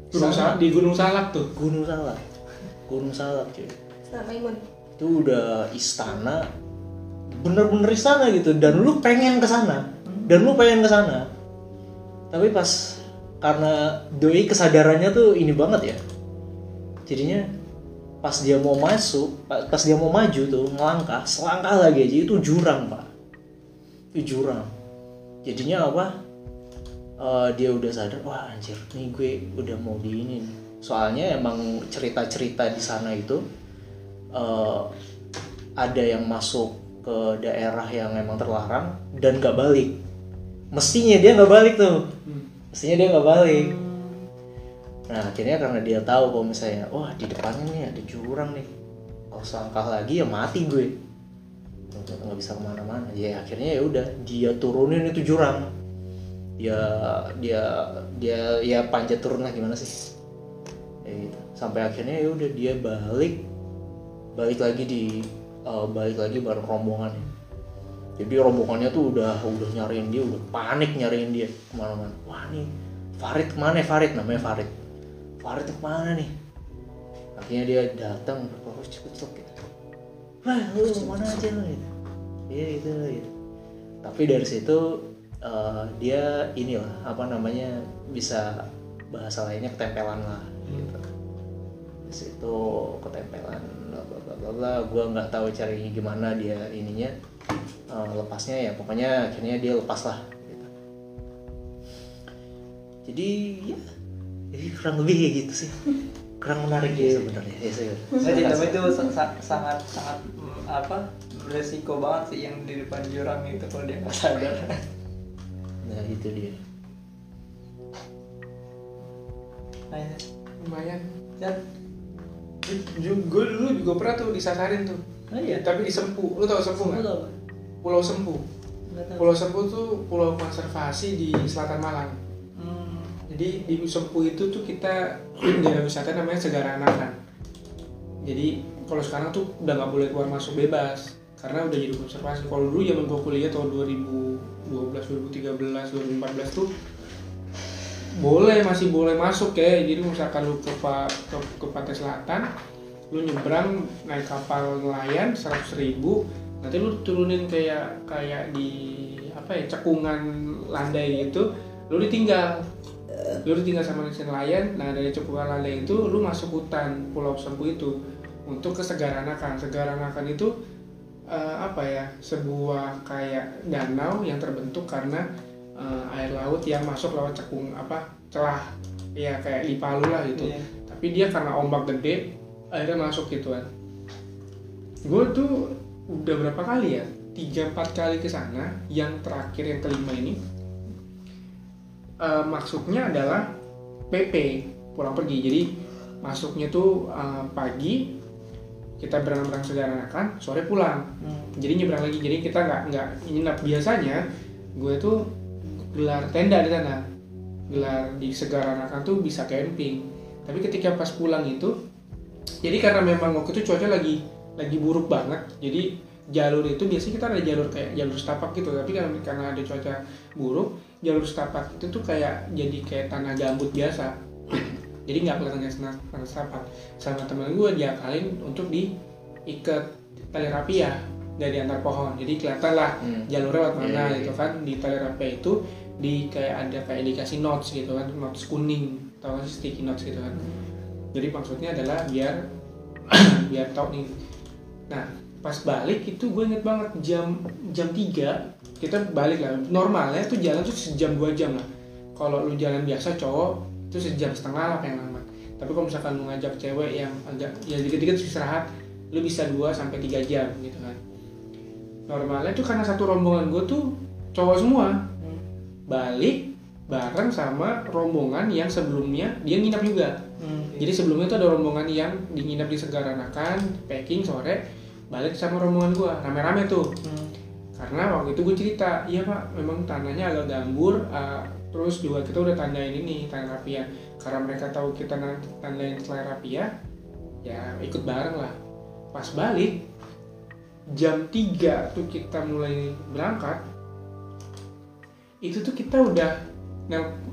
Gunung Salak. Di Gunung Salak tuh. gunung salak. Gunung salak cuy. Sama Imun. itu udah istana bener-bener istana gitu. Dan lu pengen ke sana. Dan lu pengen ke sana. Tapi pas karena doi kesadarannya tuh ini banget ya jadinya pas dia mau masuk pa- pas dia mau maju tuh ngelangkah selangkah lagi aja itu jurang pak. Itu jurang. Jadinya apa? Eh, dia udah sadar wah anjir nih gue udah mau di ini nih." soalnya emang cerita-cerita di sana itu eh, ada yang masuk ke daerah yang emang terlarang dan gak balik. Mestinya dia nggak balik tuh. Mestinya dia nggak balik nah akhirnya karena dia tahu kalau misalnya wah di depannya nih ada jurang nih. Kalau selangkah lagi ya mati gue. Nggak bisa ke mana-mana. Ya akhirnya ya udah dia turunin itu jurang. Dia dia dia ya panjat turun lah gimana sih? Ya gitu. Sampai akhirnya ya udah dia balik balik lagi di eh, balik lagi bareng rombongannya jadi rombongannya tuh udah udah nyariin dia udah panik nyariin dia ke mana-mana. Wah nih Farid ke mana ya? Farid namanya Farid Farid tuh ke mana nih? Akhirnya dia datang berapa cepet cepet gitu. Wah lu mana aja lu? Gitu. Iya gitu gitu. Tapi dari situ eh, dia inilah apa namanya bisa bahasa lainnya ketempelan lah gitu. Di situ ketempelan bla gue nggak tahu caranya gimana dia ininya eh, lepasnya ya. Pokoknya akhirnya dia lepas lah gitu. jadi ya jadi kurang lebih kayak gitu sih kurang menarik ya sebenarnya ya, saya Jadi tapi itu sa- sa- sangat sangat mm, apa beresiko banget sih yang di depan jurang itu kalau dia nggak sadar. nah itu dia Nah, ini. Lumayan. Dan Gue dulu juga pernah tuh disasarin tuh. oh iya. Tapi di Sempu. Lu tau Sempu nggak? Pulau Sempu. Pulau Sempu tuh pulau konservasi di selatan Malang. Jadi di Sempu itu tuh kita daerah wisata namanya Segara Anakan. Jadi kalau sekarang tuh udah nggak boleh keluar masuk bebas karena udah jadi konservasi. Kalau dulu zaman gua kuliah tahun 2012, 2013, 2014 tuh boleh masih boleh masuk ya. Jadi misalkan lu ke, ke, ke pantai selatan, lu nyebrang naik kapal nelayan 100.000 ribu, nanti lu turunin kayak kayak di apa ya cekungan landai gitu, lu ditinggal lu tinggal sama nelayan nah dari landai itu lu masuk hutan pulau Sempu itu untuk ke Segaranakan Segaranakan itu eh, apa ya sebuah kayak danau yang terbentuk karena eh, air laut yang masuk lewat cekung apa celah ya kayak di Palu lah gitu. Iya. tapi dia karena ombak gede akhirnya masuk gitu kan. Gue tuh udah berapa kali ya tiga empat kali ke sana yang terakhir yang kelima ini eh, maksudnya adalah PP pulang pergi. Jadi masuknya tuh eh, pagi kita berenang-berenang segala kan sore pulang. Hmm. jadi nyebrang lagi. Jadi kita nggak nggak nginap biasanya gue tuh gelar tenda di sana. Gelar di Segaranakan tuh bisa camping. Tapi ketika pas pulang itu jadi karena memang waktu itu cuaca lagi lagi buruk banget jadi jalur itu biasanya kita ada jalur kayak jalur setapak gitu. Tapi karena karena ada cuaca buruk jalur setapak itu tuh kayak jadi kayak tanah gambut biasa. Jadi nggak kelihatan kayak tanah setapak. Sama teman gue diakalin untuk diikat tali rapia dari antar pohon. Jadi kelihatan lah Hmm. jalur lewat mana Iya, iya, gitu kan. Di tali rapia itu di kayak ada kayak dikasih notes gitu kan. Notes kuning. Tau gak sih sticky notes gitu kan. Jadi maksudnya adalah biar biar tau nih. Nah pas balik itu gue inget banget jam jam 3 kita balik lah. Normalnya tuh jalan tuh sejam dua jam lah. Kalau lu jalan biasa cowok itu sejam setengah lah paling lama. Tapi kalau misalkan lu ngajak cewek yang agak ya dikit-dikit istirahat lu bisa 2 sampai 3 jam gitu kan. Normalnya tuh karena satu rombongan gue tuh cowok semua. Hmm. balik bareng sama rombongan yang sebelumnya dia nginap juga. Hmm. jadi sebelumnya tuh ada rombongan yang dinginap di Segaranakan, packing sore, balik sama rombongan gua rame-rame tuh. Hmm. Karena waktu itu gue cerita, iya pak, memang tanahnya agak gambur, uh, terus juga kita udah tandain ini tanah rapia. Karena mereka tahu kita nanti tandain tanah rapia, ya ikut bareng lah. Pas balik, jam 3 tuh kita mulai berangkat, itu tuh kita udah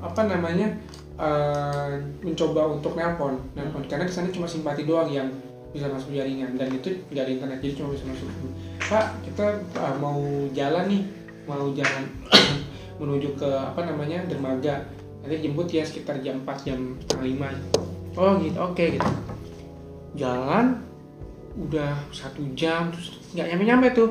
apa namanya uh, mencoba untuk nelpon, nelpon karena di sana cuma simpati doang yang bisa masuk jaringan. Dan itu nggak ada internet jadi cuma bisa masuk. Pak kita uh, mau jalan nih. Mau jalan menuju ke apa namanya dermaga. Nanti jemput ya sekitar jam 4 jam setengah lima. Oh gitu. Oke gitu. Jalan udah satu jam terus nggak nyampe nyampe tuh.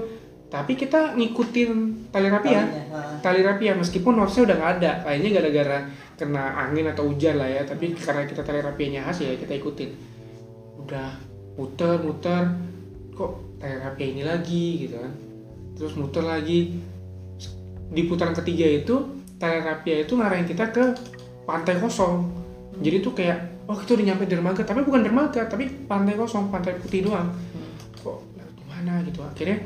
Tapi kita ngikutin tali rapia Talinya, ah. tali rapia meskipun notsnya udah nggak ada. Kayaknya gara-gara kena angin atau hujan lah ya. Tapi karena kita tali rapianya khas ya kita ikutin. Udah muter muter kok tali rapia ini lagi gitu kan. Terus muter lagi. Di putaran ketiga itu tali rapia itu ngarahin kita ke pantai kosong. Jadi tuh kayak oh kita udah nyampe dermaga. Tapi bukan dermaga tapi pantai kosong pantai putih doang. Kok lewat mana gitu. Akhirnya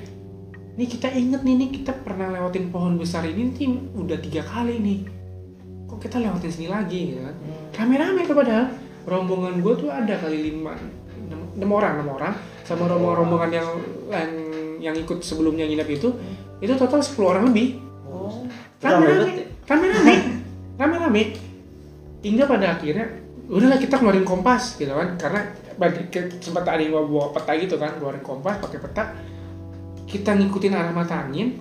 ini kita inget nih nih kita pernah lewatin pohon besar ini nih udah tiga kali nih. Kok kita lewatin sini lagi? Gitu kan. Rame-rame tuh padahal. Rombongan gue tuh ada kali lima enam, orang enam orang sama rombongan-rombongan yang yang yang ikut sebelumnya nginep itu itu total 10 orang lebih. Oh. Rame-rame rame-rame rame-rame. Hingga pada akhirnya udahlah kita keluarin kompas gitu kan. Karena sempat ada yang bawa, bawa peta gitu kan keluarin kompas pakai peta. Kita ngikutin arah mata angin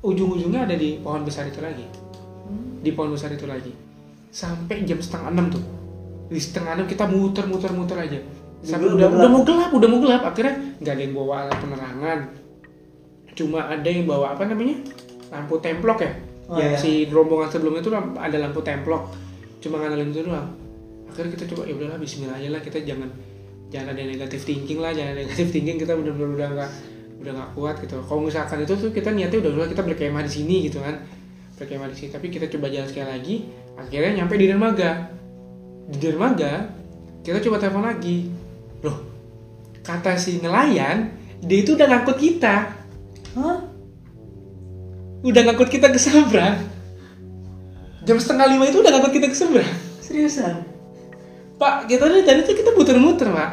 ujung-ujungnya ada di pohon besar itu lagi. Di pohon besar itu lagi. Sampai jam setengah enam tuh di setengah enam kita muter muter muter aja. Sampai Udah- udah, udah udah mau gelap udah mau gelap akhirnya nggak ada yang bawa alat penerangan. Cuma ada yang bawa apa namanya? Lampu templok ya? Oh, yang iya. si rombongan sebelumnya itu ada lampu templok. Cuma ngandelin itu doang. Akhirnya kita coba ya udahlah Bismillah aja lah kita jangan jangan ada negatif thinking lah jangan negatif thinking kita benar-benar udah nggak udah nggak kuat gitu. Kalau misalkan itu tuh kita niatnya udah udah kita berkemah di sini gitu kan. Berkemah di sini. Tapi kita coba jalan sekali lagi akhirnya nyampe di dermaga di dermaga kita coba telepon lagi. Loh kata si nelayan dia itu udah ngangkut kita. Hah? udah ngangkut kita ke seberang. Jam setengah lima itu udah ngangkut kita ke seberang. Seriusan? pak kita dari tadi tuh kita muter-muter pak.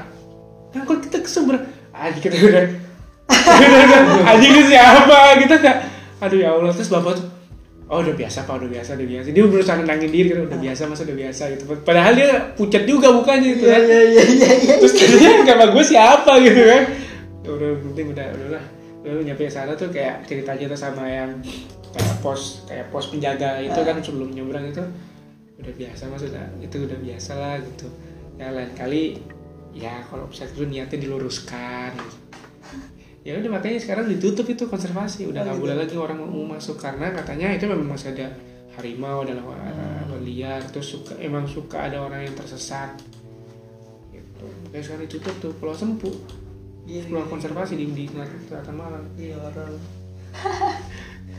Ngangkut kita ke seberang. Aja kita udah aja siapa? Kita nggak aduh ya allah terus bapak tuh oh udah biasa pak udah biasa udah biasa dia berusaha nenangin diri kan udah biasa masa udah biasa gitu padahal dia pucat juga bukannya gitu kan iya iya iya. iya. terus katanya sama gue siapa gitu kan Ya udah penting udah udah lah lalu nyampe sana tuh kayak cerita tuh sama yang kayak pos kayak pos penjaga itu kan sebelum nyebrang itu udah biasa mas udah itu udah biasa lah gitu ya lain kali ya kalau bisa itu niatnya diluruskan gitu. Ya udah makanya sekarang ditutup itu konservasi. Udah Oh, nggak gitu. boleh lagi orang mau masuk karena katanya itu memang masih ada harimau dan hewan liar terus suka emang suka ada orang yang tersesat. Gitu. Makanya sekarang ditutup tuh pulau sempu. Iya, pulau konservasi di di selatan Malang. Iya,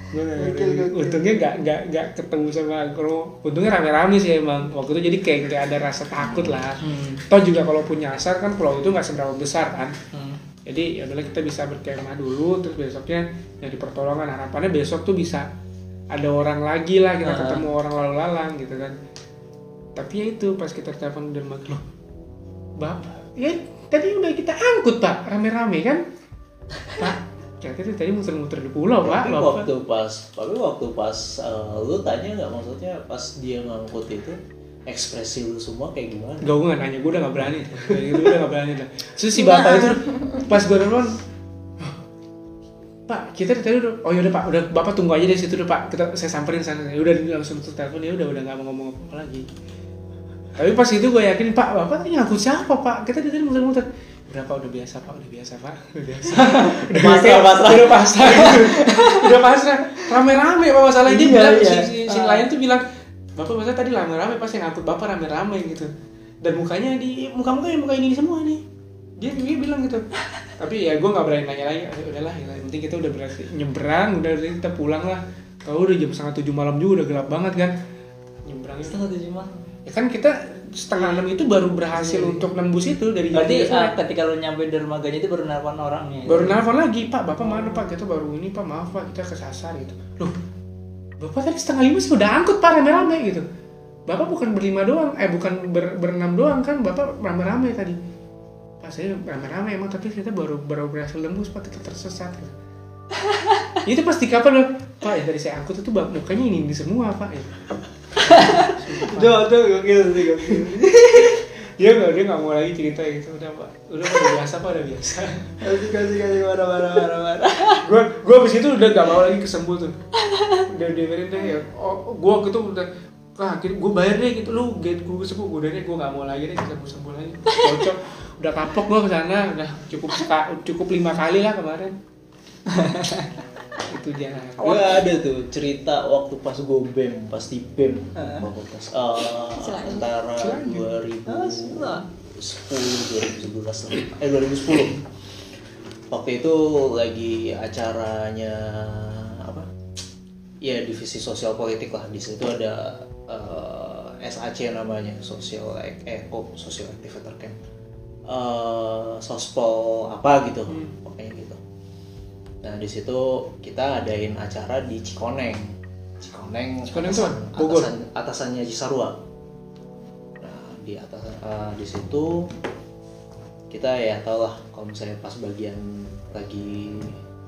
gokil. untungnya nggak nggak nggak ketemu sama kalau untungnya rame-rame sih emang. Waktu itu jadi kayak nggak ada rasa takut lah. Hmm. toh juga kalau punya nyasar kan pulau itu nggak seberapa besar kan. Hmm. Jadi ya udahlah kita bisa berkemah dulu terus besoknya nyari pertolongan. Harapannya besok tuh bisa ada orang lagi lah kita Ah. ketemu orang lalu lalang gitu kan. Tapi ya itu pas kita telepon dan loh bapak ya tadi udah kita angkut pak rame-rame kan? Pak ternyata tadi muter-muter di pulau pak Tapi bapak. waktu pas, tapi waktu pas eh, lu tanya nggak? Maksudnya pas dia ngangkut itu ekspresi lu semua kayak gimana? Gak, gue gak nanya, gue udah gak berani. Dari itu udah gak berani dah. Terus si bapak itu pas gue telepon Pak, kita tadi udah Oh yaudah pak, udah bapak tunggu aja di situ udah pak. Kita saya samperin sana. Ya udah langsung tutup telepon. Ya udah udah gak mau ngomong apa lagi. Tapi pas itu gue yakin Pak, bapak tadi ngakut siapa pak? Kita tadi muter-muter. Udah pak, udah biasa pak, udah biasa pak. Udah biasa. Udah Pasrah. Udah pasrah. Gitu. Udah pasrah. Rame-rame pak masalahnya. Dia Iya, bilang, iya. si, si, si Ah. nelayan tuh bilang Bapak masa tadi rame-rame pas yang ngangkut bapak rame-rame gitu. Dan mukanya di muka-muka yang muka ini semua nih. Dia, dia bilang gitu. Tapi ya gue nggak berani nanya lagi. "Ah, udahlah ya, yang penting kita udah berhasil. Nyebrang udah kita pulang lah. Kalau udah jam setengah tujuh malam juga udah gelap banget kan. Nyebrang Setengah tujuh malam. ya kan kita setengah enam itu baru berhasil untuk nembus itu dari Berarti ah, ketika lu nyampe dermaganya itu baru nelpon orangnya. baru nelfon lagi pak bapak mana pak? Kita baru ini pak maaf pak kita kesasar gitu. Loh bapak tadi setengah lima sih udah angkut pak rame-rame gitu bapak bukan berlima doang eh bukan ber, berenam doang kan bapak rame-rame tadi pak saya rame-rame emang tapi kita baru baru berhasil nembus pak kita tersesat gitu. itu pasti kapan loh pak yang tadi saya angkut itu bak mukanya ini, ini semua pak ya. Tuh, tuh, gokil sih, gokil. Dia nggak dia nggak mau lagi cerita gitu. Udah pak. Udah udah biasa pak udah biasa. Kasih, kasih, kasih, marah, marah, marah, marah. gue gue abis itu udah gak mau lagi kesembul tuh. Udah dengerin deh ya oh gue gitu udah ah gue bayar deh gitu. Lu gate gue kesembul gue udah deh gue gak mau lagi deh kesembul sembul lagi. Cocok. Udah kapok gue ke sana udah cukup cukup lima kali lah kemarin itu jangan Gue ada tuh cerita waktu pas gue bem, pas di bem, Ah. waktu pas eh, antara Selain. 2010 Ah, selain. 2011 eh 2010 waktu itu lagi acaranya apa? Ya divisi sosial politik lah. Di situ ada eh, SAC namanya social Ac- eh kok social activator camp. Eh, sospol apa gitu. Hmm. Nah di situ kita adain acara di Cikoneng. Cikoneng Cikoneng atasan- Bogor? atasan- atasannya Cisarua. Nah di atas eh, di situ kita ya tau lah kalau misalnya pas bagian lagi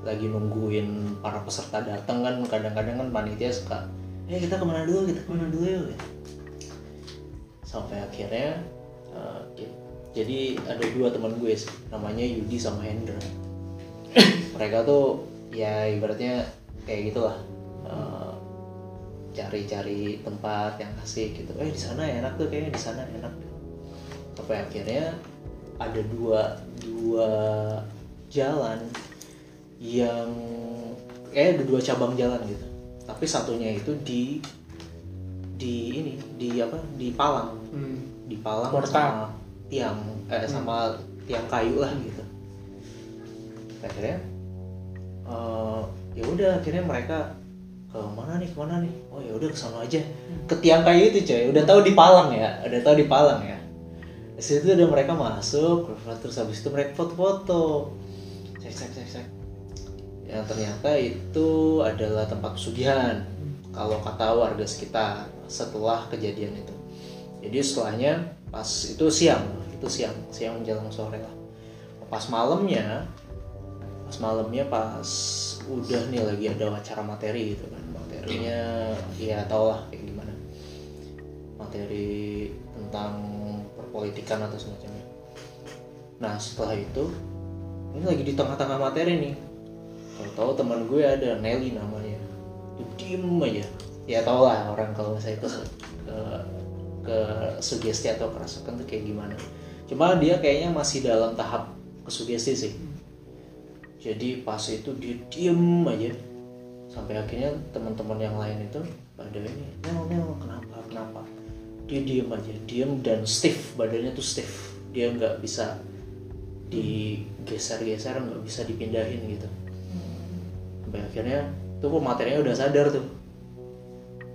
lagi nungguin para peserta datang kan kadang-kadang kan panitia suka eh kita ke mana dulu? Kita ke mana dulu yuk? Sampai akhirnya ki- jadi ada dua teman gue sih, namanya Yudi sama Hendra mereka tuh ya ibaratnya kayak gitulah. Eh, cari-cari tempat yang asik gitu. Eh di sana enak tuh kayaknya di sana enak. Sampai akhirnya ada dua dua jalan yang kayak ada dua cabang jalan gitu. Tapi satunya itu di di ini di apa? Di Palang. Hmm. di Palang Portal. sama tiang eh sama tiang kayu lah gitu. Akhirnya eh, ya udah akhirnya mereka ke mana nih ke mana nih? Oh ya udah ke sana aja. Ke tiang kayu itu coy. Udah tahu di Palang ya udah tahu di Palang ya. Di situ udah mereka masuk terus habis itu mereka foto-foto. Cek cek cek cek. Yang ternyata itu adalah tempat pesugihan kalau kata warga sekitar setelah kejadian itu. Jadi setelahnya pas itu siang itu siang siang menjelang sore lah. Pas malamnya malamnya pas udah nih lagi ada acara materi gitu kan. Materinya ya tau lah kayak gimana. Materi tentang perpolitikan atau semacamnya. Nah setelah itu ini lagi di tengah-tengah materi nih. Tahu-tahu teman gue ada Nelly namanya. Dia diem aja. Ya tau lah orang kalau saya itu ke ke sugesti atau kerasukan tuh kayak gimana. Cuma dia kayaknya masih dalam tahap kesugesti sih jadi pas itu dia diem aja. Sampai akhirnya teman-teman yang lain itu pada ini Nel Nel kenapa kenapa? Dia diem aja diem dan stiff badannya tuh stiff. Dia nggak bisa digeser-geser nggak bisa dipindahin gitu. Sampai akhirnya tuh pematerinya udah sadar tuh.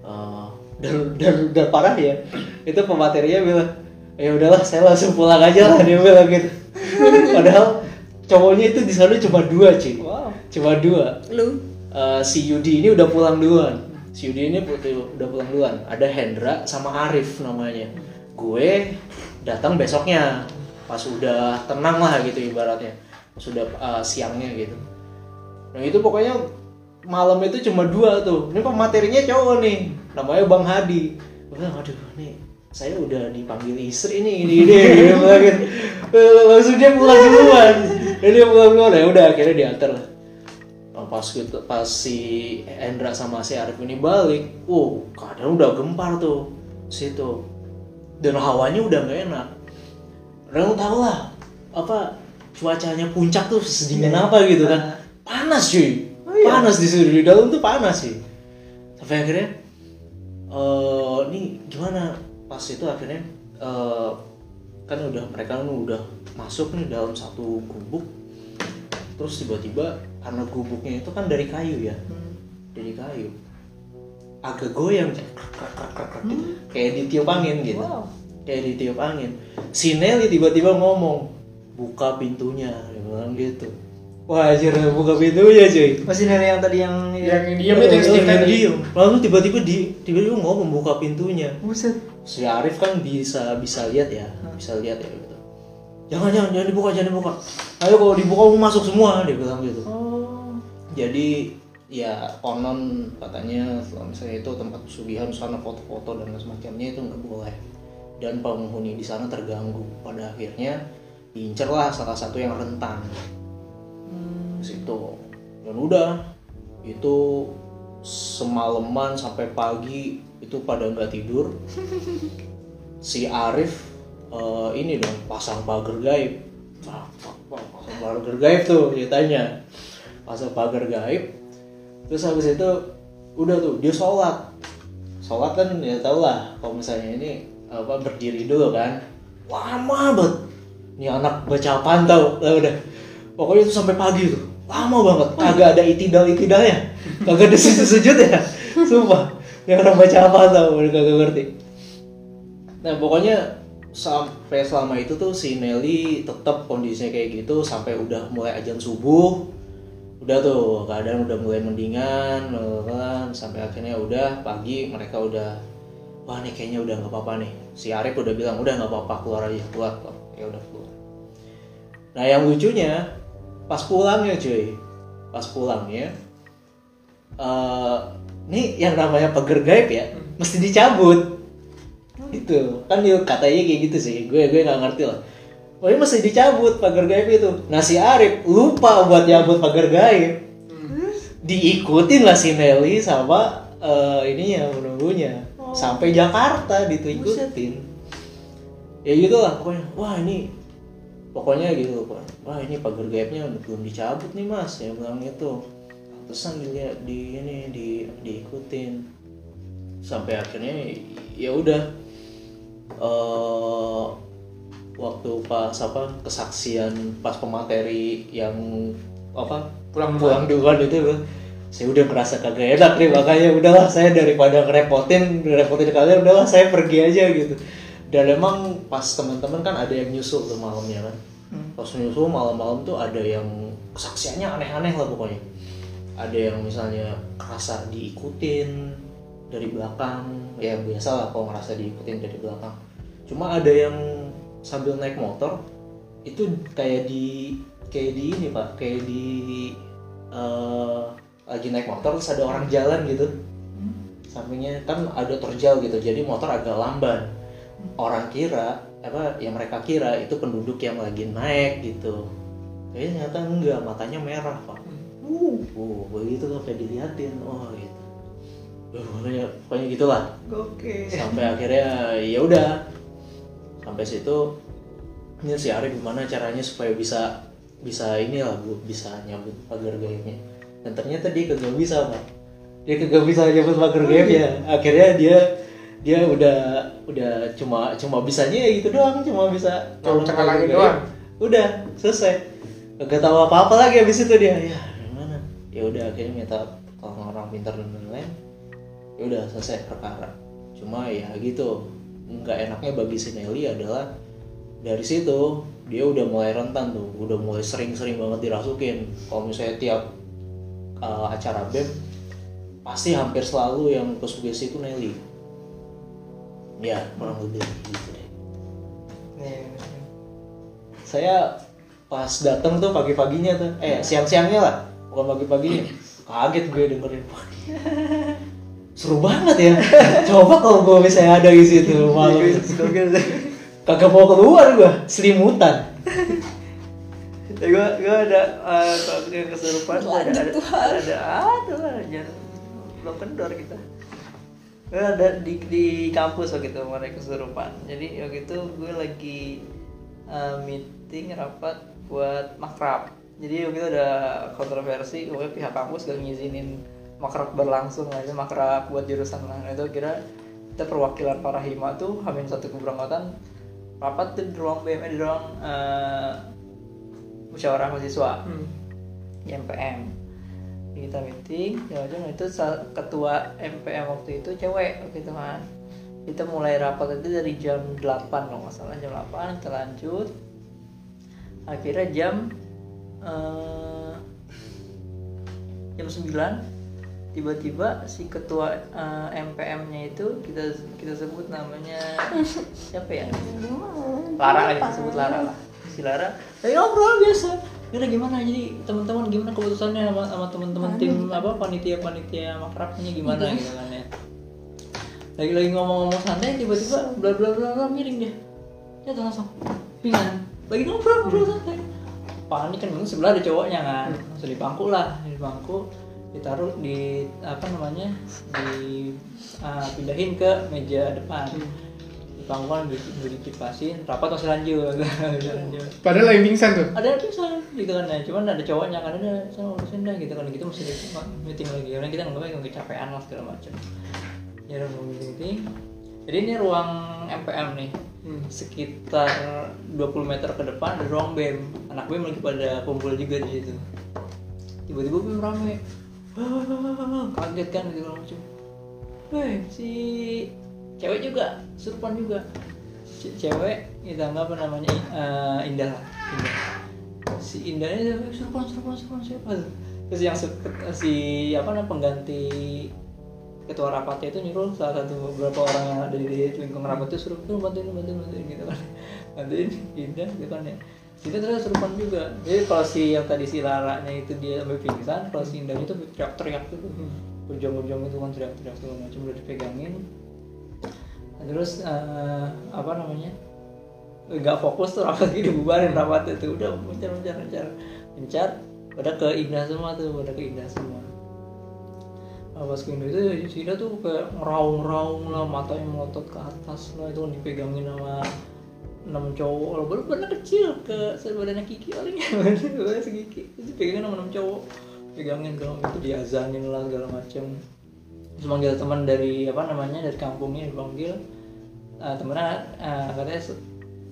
Eh, dan, dan dan parah ya itu pematerinya bilang ya udahlah saya langsung pulang aja lah dia bilang gitu. Padahal cowoknya itu di sana cuma dua cuy Wow. cuma dua Lu? Eh, si Yudi ini udah pulang duluan si Yudi ini udah pulang duluan ada Hendra sama Arif namanya gue datang besoknya pas udah tenang lah gitu ibaratnya pas udah eh, siangnya gitu nah itu pokoknya malam itu cuma dua tuh ini pematerinya cowok nih namanya Bang Hadi gue bilang aduh nih saya udah dipanggil istri nih ini ini gitu. Eh, langsung dia pulang duluan Dan dia pulang duluan ya udah akhirnya diantar lah. Nah, pas gitu pas si Endra sama si Arif ini balik wow keadaan udah gempar tuh situ. Dan hawanya udah nggak enak. Orang tau lah apa cuacanya puncak tuh sedingin apa gitu kan. Panas cuy. Panas di situ di dalam tuh panas sih. Sampai akhirnya eh ini gimana? Pas itu akhirnya eh kan udah mereka kan udah masuk nih dalam satu gubuk terus tiba-tiba karena gubuknya itu kan dari kayu ya dari kayu agak goyang gitu. kayak ditiup angin gitu Wow. kayak ditiup angin si Nelly tiba-tiba ngomong buka pintunya dia bilang gitu wah anjir buka pintunya cuy Masih dari yang tadi yang Yang diem itu yang yang tadi. diem. lalu tiba-tiba di tiba-tiba ngomong buka pintunya Buset. Si Arif kan bisa bisa lihat ya bisa lihat ya gitu. Jangan jangan jangan dibuka jangan dibuka. Ayo kalau dibuka mau masuk semua dia bilang gitu. Oh. jadi ya konon katanya kalau misalnya itu tempat pesugihan sana foto-foto dan semacamnya itu nggak boleh. Dan penghuni di sana terganggu. Pada akhirnya diincerlah salah satu yang rentan. Hmm. situ. Dan udah itu semalaman sampai pagi itu pada nggak tidur. Si Arif eh, ini dong pasang pagar gaib. Wah, pasang pagar gaib tuh ceritanya. Pasang pagar gaib. Terus habis itu udah tuh dia sholat. Sholat kan ya tau lah kalau misalnya ini apa berdiri dulu kan. Lama banget. Ini anak baca apaan tau? Lah udah. Pokoknya itu sampai pagi tuh. Lama banget. Kagak ada itidal itidalnya kagak ada sujud sujud ya. Sumpah ini orang baca apa tau udah kagak ngerti. Nah pokoknya sampai selama itu tuh si Nelly tetap kondisinya kayak gitu sampai udah mulai ajan subuh. Udah tuh keadaan udah mulai mendingan sampai akhirnya udah pagi mereka udah wah nih kayaknya udah nggak apa-apa nih. Si Arif udah bilang udah nggak apa-apa keluar aja keluar keluar. ya udah keluar. Nah yang lucunya pas pulangnya cuy pas pulangnya eh nih yang namanya pagar gaib ya mesti dicabut itu kan dia katanya kayak gitu sih gue gue nggak ngerti lah Pokoknya mesti dicabut pagar gaib itu. Nah si Arif lupa buat nyabut pagar gaib. Diikutin lah si Nelly sama eh, ininya menunggunya sampai Jakarta diikutin. Ya gitu lah pokoknya. Wah ini pokoknya gitu pokoknya. Wah ini pagar gaibnya belum dicabut nih mas. Ya bilang itu. Pantesan dilihat di ini di diikutin. Sampai akhirnya ya udah. Eh waktu pas apa kesaksian pas pemateri yang apa Pulang pulang duluan itu saya udah ngerasa kagak enak nih makanya udahlah saya daripada ngerepotin ngerepotin kalian udahlah saya pergi aja gitu. Dan emang pas teman-teman kan ada yang nyusul tuh malamnya kan. Pas nyusul malam-malam tuh ada yang kesaksiannya aneh-aneh lah pokoknya ada yang misalnya kerasa diikutin dari belakang ya biasa lah kalau ngerasa diikutin dari belakang. Cuma ada yang sambil naik motor itu kayak di kayak di ini pak kayak di eh, lagi naik motor terus ada orang jalan gitu. Sampingnya kan ada terjal gitu jadi motor agak lamban. Orang kira apa yang mereka kira itu penduduk yang lagi naik gitu. Tapi ternyata enggak matanya merah pak uh, uh begitu sampai diliatin oh gitu. Duh, pokoknya pokoknya gitulah. Oke. sampai akhirnya ya udah. Sampai situ ini si Arif gimana caranya supaya bisa bisa inilah bu bisa nyambut pagar gaibnya dan ternyata dia kagak bisa pak. Dia kagak bisa nyambut pagar gaibnya akhirnya dia dia udah udah cuma cuma bisanya ya gitu doang. Cuma bisa Cuma lagi gaib. doang. udah selesai. Kagak tahu apa apa lagi habis itu dia. Ya ya udah akhirnya minta tolong orang pintar dan lain-lain. Ya udah selesai perkara. Cuma ya gitu nggak enaknya bagi si Nelly adalah dari situ dia udah mulai rentan tuh udah mulai sering-sering banget dirasukin. Kalau misalnya tiap uh, acara bem pasti hampir selalu yang ke sugesti itu Nelly. Ya kurang lebih gitu deh. Nih, saya pas dateng tuh pagi-paginya tuh eh siang-siangnya lah bukan pagi-paginya kaget gue dengerin. Dia seru banget ya. Coba kalau gue misalnya ada di situ malam. Kagak mau keluar gue selimutan. Ya gue gue ada uh, kalau ke kesurupan ada ada ada ada jangan belum kendor kita. Gue ada di di kampus waktu itu mulai kesurupan jadi waktu itu gue lagi uh, meeting rapat buat makrab jadi waktu itu ada kontroversi pokoknya pihak kampus gak ngizinin makrab berlangsung aja makrab buat jurusan lain. Itu kira kita perwakilan para hima tuh hamil satu keberangkatan rapat tuh di ruang BM di ruang eh, musyawarah mahasiswa. Hmm. MPM kita meeting jangan itu sa- ketua MPM waktu itu cewek waktu itu kan kita mulai rapat itu dari jam 8 kalau nggak salah jam 8 kita lanjut. Akhirnya jam eh, jam 9 tiba-tiba si ketua eh, MPM-nya itu kita kita sebut namanya siapa ya? Lara lah kita sebut Lara lah. Si Lara tapi ngobrol biasa. Yaudah gimana? Jadi teman-teman gimana keputusannya sama, sama teman-teman tim apa panitia panitia makrabnya gimana gitu kan ya lagi lagi ngomong-ngomong santai tiba-tiba bla bla bla bla miring dia. Dia tuh langsung pingsan lagi ngobrol ngobrol santai panik kan bingung sebelah ada cowoknya kan. Langsung di bangku lah di bangku ditaruh di apa namanya di ah, pindahin ke meja depan. Di bangku kan di- di dikipasin rapat masih lanjut. Lanjut. Padahal lagi pingsan tuh. ada yang bisa gitu kan ya cuman ada cowoknya kan ada saya urusin dah gitu kan gitu mesti meeting lagi. Karena kita nggak kecapean lah segala macam. Ya udah mau meeting meeting jadi ini ruang MPM nih Hmm. sekitar 20 meter ke depan ada ruang BEM anak BEM lagi pada kumpul juga di situ tiba-tiba BEM rame Wah, kaget kan gitu macam Weh, si cewek juga, surupan juga. C- cewek anggap apa namanya eh, Indah lah, Indah. Si Indah ini "Eh, surupan, surupan, surupan siapa? tuh?" Terus yang si apa namanya pengganti ketua rapatnya itu nyuruh salah satu beberapa orang yang ada di lingkungan rapat itu suruh "Tuh, bantuin bantuin bantuin gitu kan. Bantuin Indah gitu kan ya. Itu terus serupan juga. Jadi kalau si yang tadi si Laranya itu dia sampai pingsan kalau si Indahnya itu teriak-teriak tuh. Ujung-ujung itu kan teriak-teriak segala macam udah dipegangin. Terus eh, apa namanya nggak fokus tuh rapat gini bubarin rapat itu udah mencar mencar mencar mencar pada ke Indah semua tuh pada ke Indah semua pas ke Indah itu Indah tuh kayak ngeraung-ngeraung lah matanya melotot ke atas lah. Itu kan dipegangin sama enam cowok. Lah baru badannya kecil ke sebadannya Kiki paling badannya segiki itu dipegangin sama enam cowok. Pegangin dong. Itu diazanin lah segala macem. Terus manggil teman dari apa namanya dari kampungnya dipanggil. Uh, temennya eh, katanya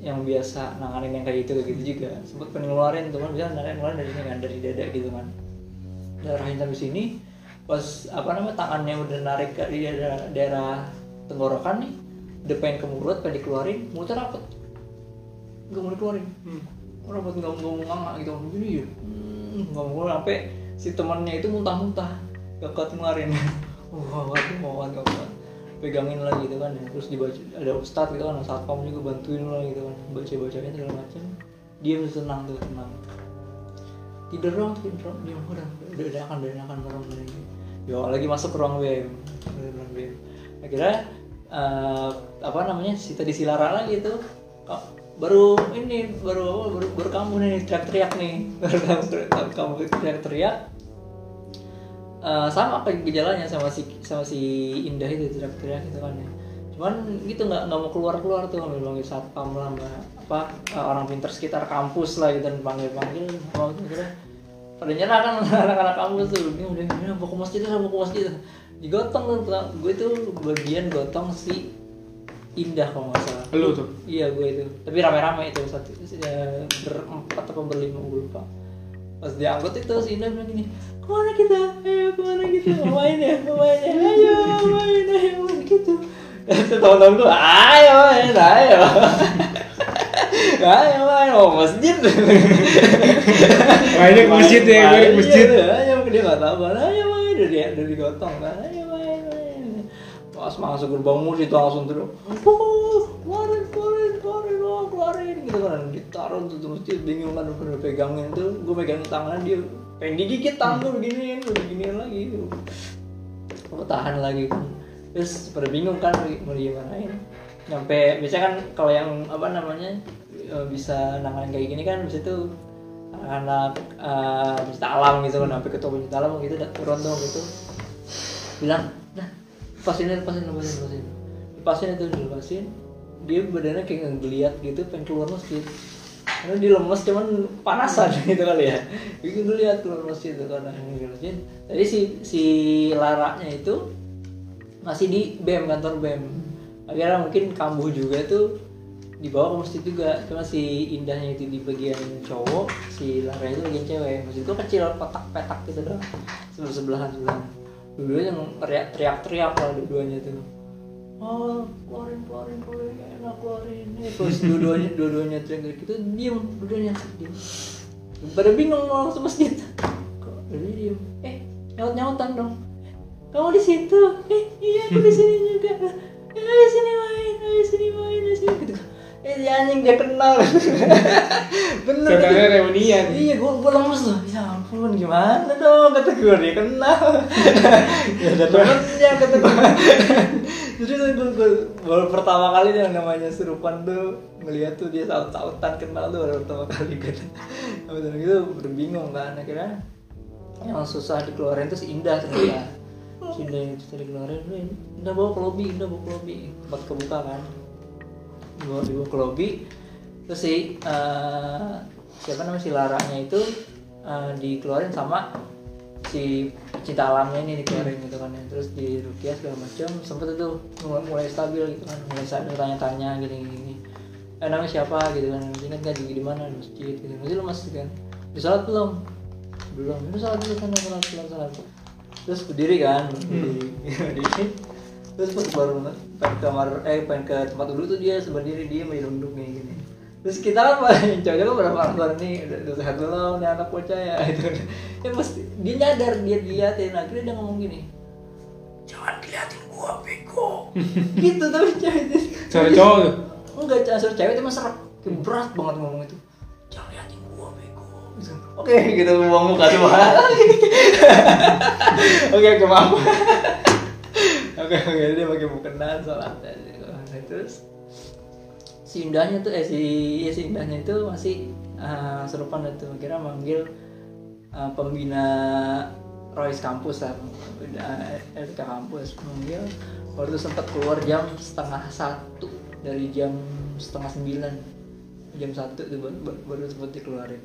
yang biasa nanganin yang kayak gitu kayak gitu juga. Sempat pengen ngeluarin teman bisa ngeluarin dari sini kan dari dada gitu kan. Darahin sampai sini pas apa namanya tangannya udah narik ke di daerah, daerah tenggorokan nih udah pengen ke mulut pengen dikeluarin mulutnya rapet nggak mau dikeluarin Hmm. rapet nggak nggak mau nganga gitu gini ya Hmm, nggak mau sampai si temannya itu muntah-muntah gak kuat ngeluarin wah waduh mau kan gak kuat pegangin lah gitu kan ya. terus dibaca ada ustad gitu kan satpam juga bantuin lah gitu kan baca bacanya segala macam dia bisa tenang tuh tenang tidur dong tidur dong dia udah udah udah akan udah akan merem lagi yo lagi masuk ke ruang BM ruang BM akhirnya eh, apa namanya si tadi si Lara lagi tuh kok baru ini baru baru, baru kamu nih teriak-teriak nih. Baru kamu kamu teriak-teriak. Eh, sama kayak gejalanya sama si sama si Indah itu teriak-teriak gitu kan ya. Cuman gitu nggak nggak mau keluar keluar tuh ambil panggil satpam lah mbak. Apa eh, orang pinter sekitar kampus lah gitu dan panggil panggil mau tuh kira pada nyerah kan anak-anak kampus tuh ini udah ini mau ke masjid mau ke masjid digotong tuh gue tuh bagian gotong si indah kalau nggak salah Lu tuh. Iya gue itu. Tapi rame-rame itu satu ya, berempat apa berlima gue lupa. Pas diangkut itu si Indah bilang gini, ke mana kita? Ayo ke mana kita? Main ya? Main ya? Ayo main, ayo main gitu. Itu tahun-tahun gue, ayo main, ayo. ayo main, mau masjid. Mainnya ke masjid ya, masjid. Iya, Ayo, dia nggak sabar. Ayo main, udah dia udah digotong kan. Ayo main. Pas masuk gerbang musik itu langsung terus, oh, keluarin, keluarin, keluarin, oh, keluarin, gitu kan. Ditaruh tuh terus dia bingung kan udah pegangin tuh, gue pegangin tangannya dia pengen digigit tangan gue beginiin, gue beginiin lagi. Gue tahan lagi kan. Terus pada bingung kan mau gimanain. Nyampe biasanya kan kalau yang apa namanya eh, bisa nanganin kayak gini kan bisa tuh eh, pecinta alam gitu kan sampai ketua pecinta alam gitu turun dong gitu bilang nah lepasin lepasin lepasin lepasin. Lepasin itu dilepasin dia badannya kayak ngeliat gitu pengen keluar masjid. Karena dia lemes cuman panasan gitu kali ya. Bikin lihat keluar masjid itu karena masjid jadi si si laraknya itu masih di bem kantor bem akhirnya mungkin kambuh juga tuh dibawa ke masjid juga. Cuma si indahnya itu di bagian cowok si Lara itu bagian cewek. Masjid gua kecil kotak petak gitu doang. Sebelah sebelahan sebelahan dua-duanya teriak teriak teriak lah dua-duanya tuh oh keluarin keluarin keluarin enak keluarin. Eh, terus dua-duanya dua-duanya teriak gitu diem dua-duanya diem. Pada bingung mau langsung masjid. Kok dua diem? Eh nyaut nyautan dong. Kamu di situ? Eh iya aku di sini juga. Ayo sini main ayo sini main ayo sini. Gitu eh si anjing dia kenal. Bener Saudaranya reunian. iya gua gua lemes loh ya ampun gimana dong? Kata gua dia kenal. Ya ada temennya kata gua. Jadi tuh gua, gua baru pertama kali yang namanya serupan tuh ngeliat tuh dia saut-sautan kenal tuh baru pertama kali kan Betul gitu berbingung kan akhirnya. Yang susah dikeluarin si Indah ternyata. Indah yang susah dikeluarin "Udah, Indah bawa ke lobby Indah bawa ke lobby. Tempat kebuka kan dibawa dibawa ke lobby terus si eh, siapa namanya si Laranya itu eh, dikeluarin sama si cinta alamnya ini dikeluarin gitu kan ya. terus di rukiah segala macam sempet itu mulai, mulai stabil gitu kan. Mulai stabil tanya-tanya gini gini, eh namanya siapa gitu kan. Ingat nggak di, di mana? Di masjid gitu. Masih lemas gitu kan? Di sholat belum? Belum. Itu sholat dulu sana sholat sholat sholat. Terus berdiri kan berdiri. Berdiri terus pas baru pengen ke kamar eh pengen ke tempat dulu tuh dia berdiri dia melindung kayak gini. Terus kita kan cowoknya kan berapa orang nih udah, udah sehat belum nih anak bocah ya itu ya pasti dia nyadar dia diliatin akhirnya dia ngomong gini jangan diliatin gua bego. Gitu tapi cewek Suara cowok tuh. enggak suara cewek itu Kayak berat banget ngomong itu. Jangan liatin gua bego. Oke gitu buang muka semua. Oke oke maaf oke oke dia pakai mukena Nah, terus si indahnya tuh eh si ya si indahnya itu masih uh, serupan itu kira manggil uh, pembina Royce kampus lah. Uh, RK kampus manggil baru tuh sempat keluar jam setengah satu dari jam setengah sembilan. Jam satu baru, baru, baru sempat dikeluarin.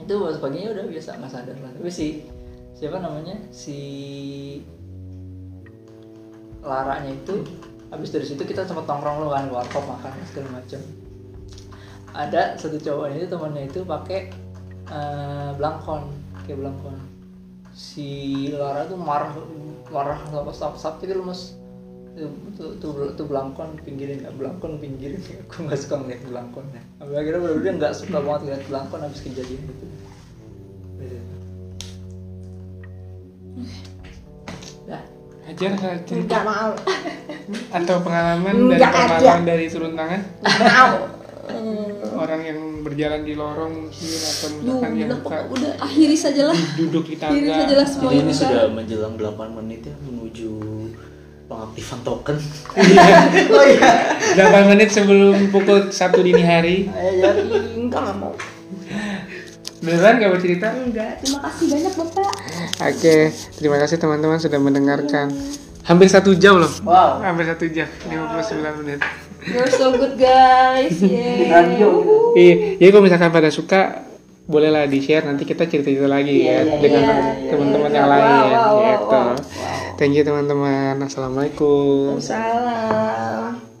Itu pas paginya udah biasa nggak sadar lah. Tapi si siapa namanya? Si laranya itu habis dari situ kita sempat nongkrong lo kan warkop makan segala macam ada satu cowok itu temannya itu pakai eh, belangkon kayak belangkon. Si Lara tuh marah marah sama sap sap gitu mas tuh tuh tuh, belangkon pinggirin nggak belangkon pinggirin. Aku nggak suka ngeliat belangkon ya. Sampai akhirnya bener dia nggak suka banget ngeliat belangkon habis kejadian itu. Dah. Ajar nggak cerita Enggak mau. atau pengalaman dari Nggak pengalaman dari turun tangan Mau. Orang yang berjalan di lorong mungkin atau Duh, misalkan yang udah, buka udah akhiri sajalah. duduk di Akhiri tangga sajalah semua Jadi ini. kan. sudah menjelang 8 menit ya menuju pengaktifan token. oh iya 8 menit sebelum pukul 1 dini hari ayo jadi Enggak nggak mau. beneran gak bercerita Enggak. Terima kasih banyak bapak. Oke, terima kasih teman-teman sudah mendengarkan hampir satu jam loh Wow. hampir satu jam 59 menit You're so good guys. Yeay. Gitu. Iya, jadi kalau misalkan pada suka bolehlah di share nanti kita cerita-cerita lagi ya dengan iya, iya, teman-teman iya. yang Wow, lain wow, wow, gitu. wow, wow. Thank you teman-teman. Assalamualaikum. Salam.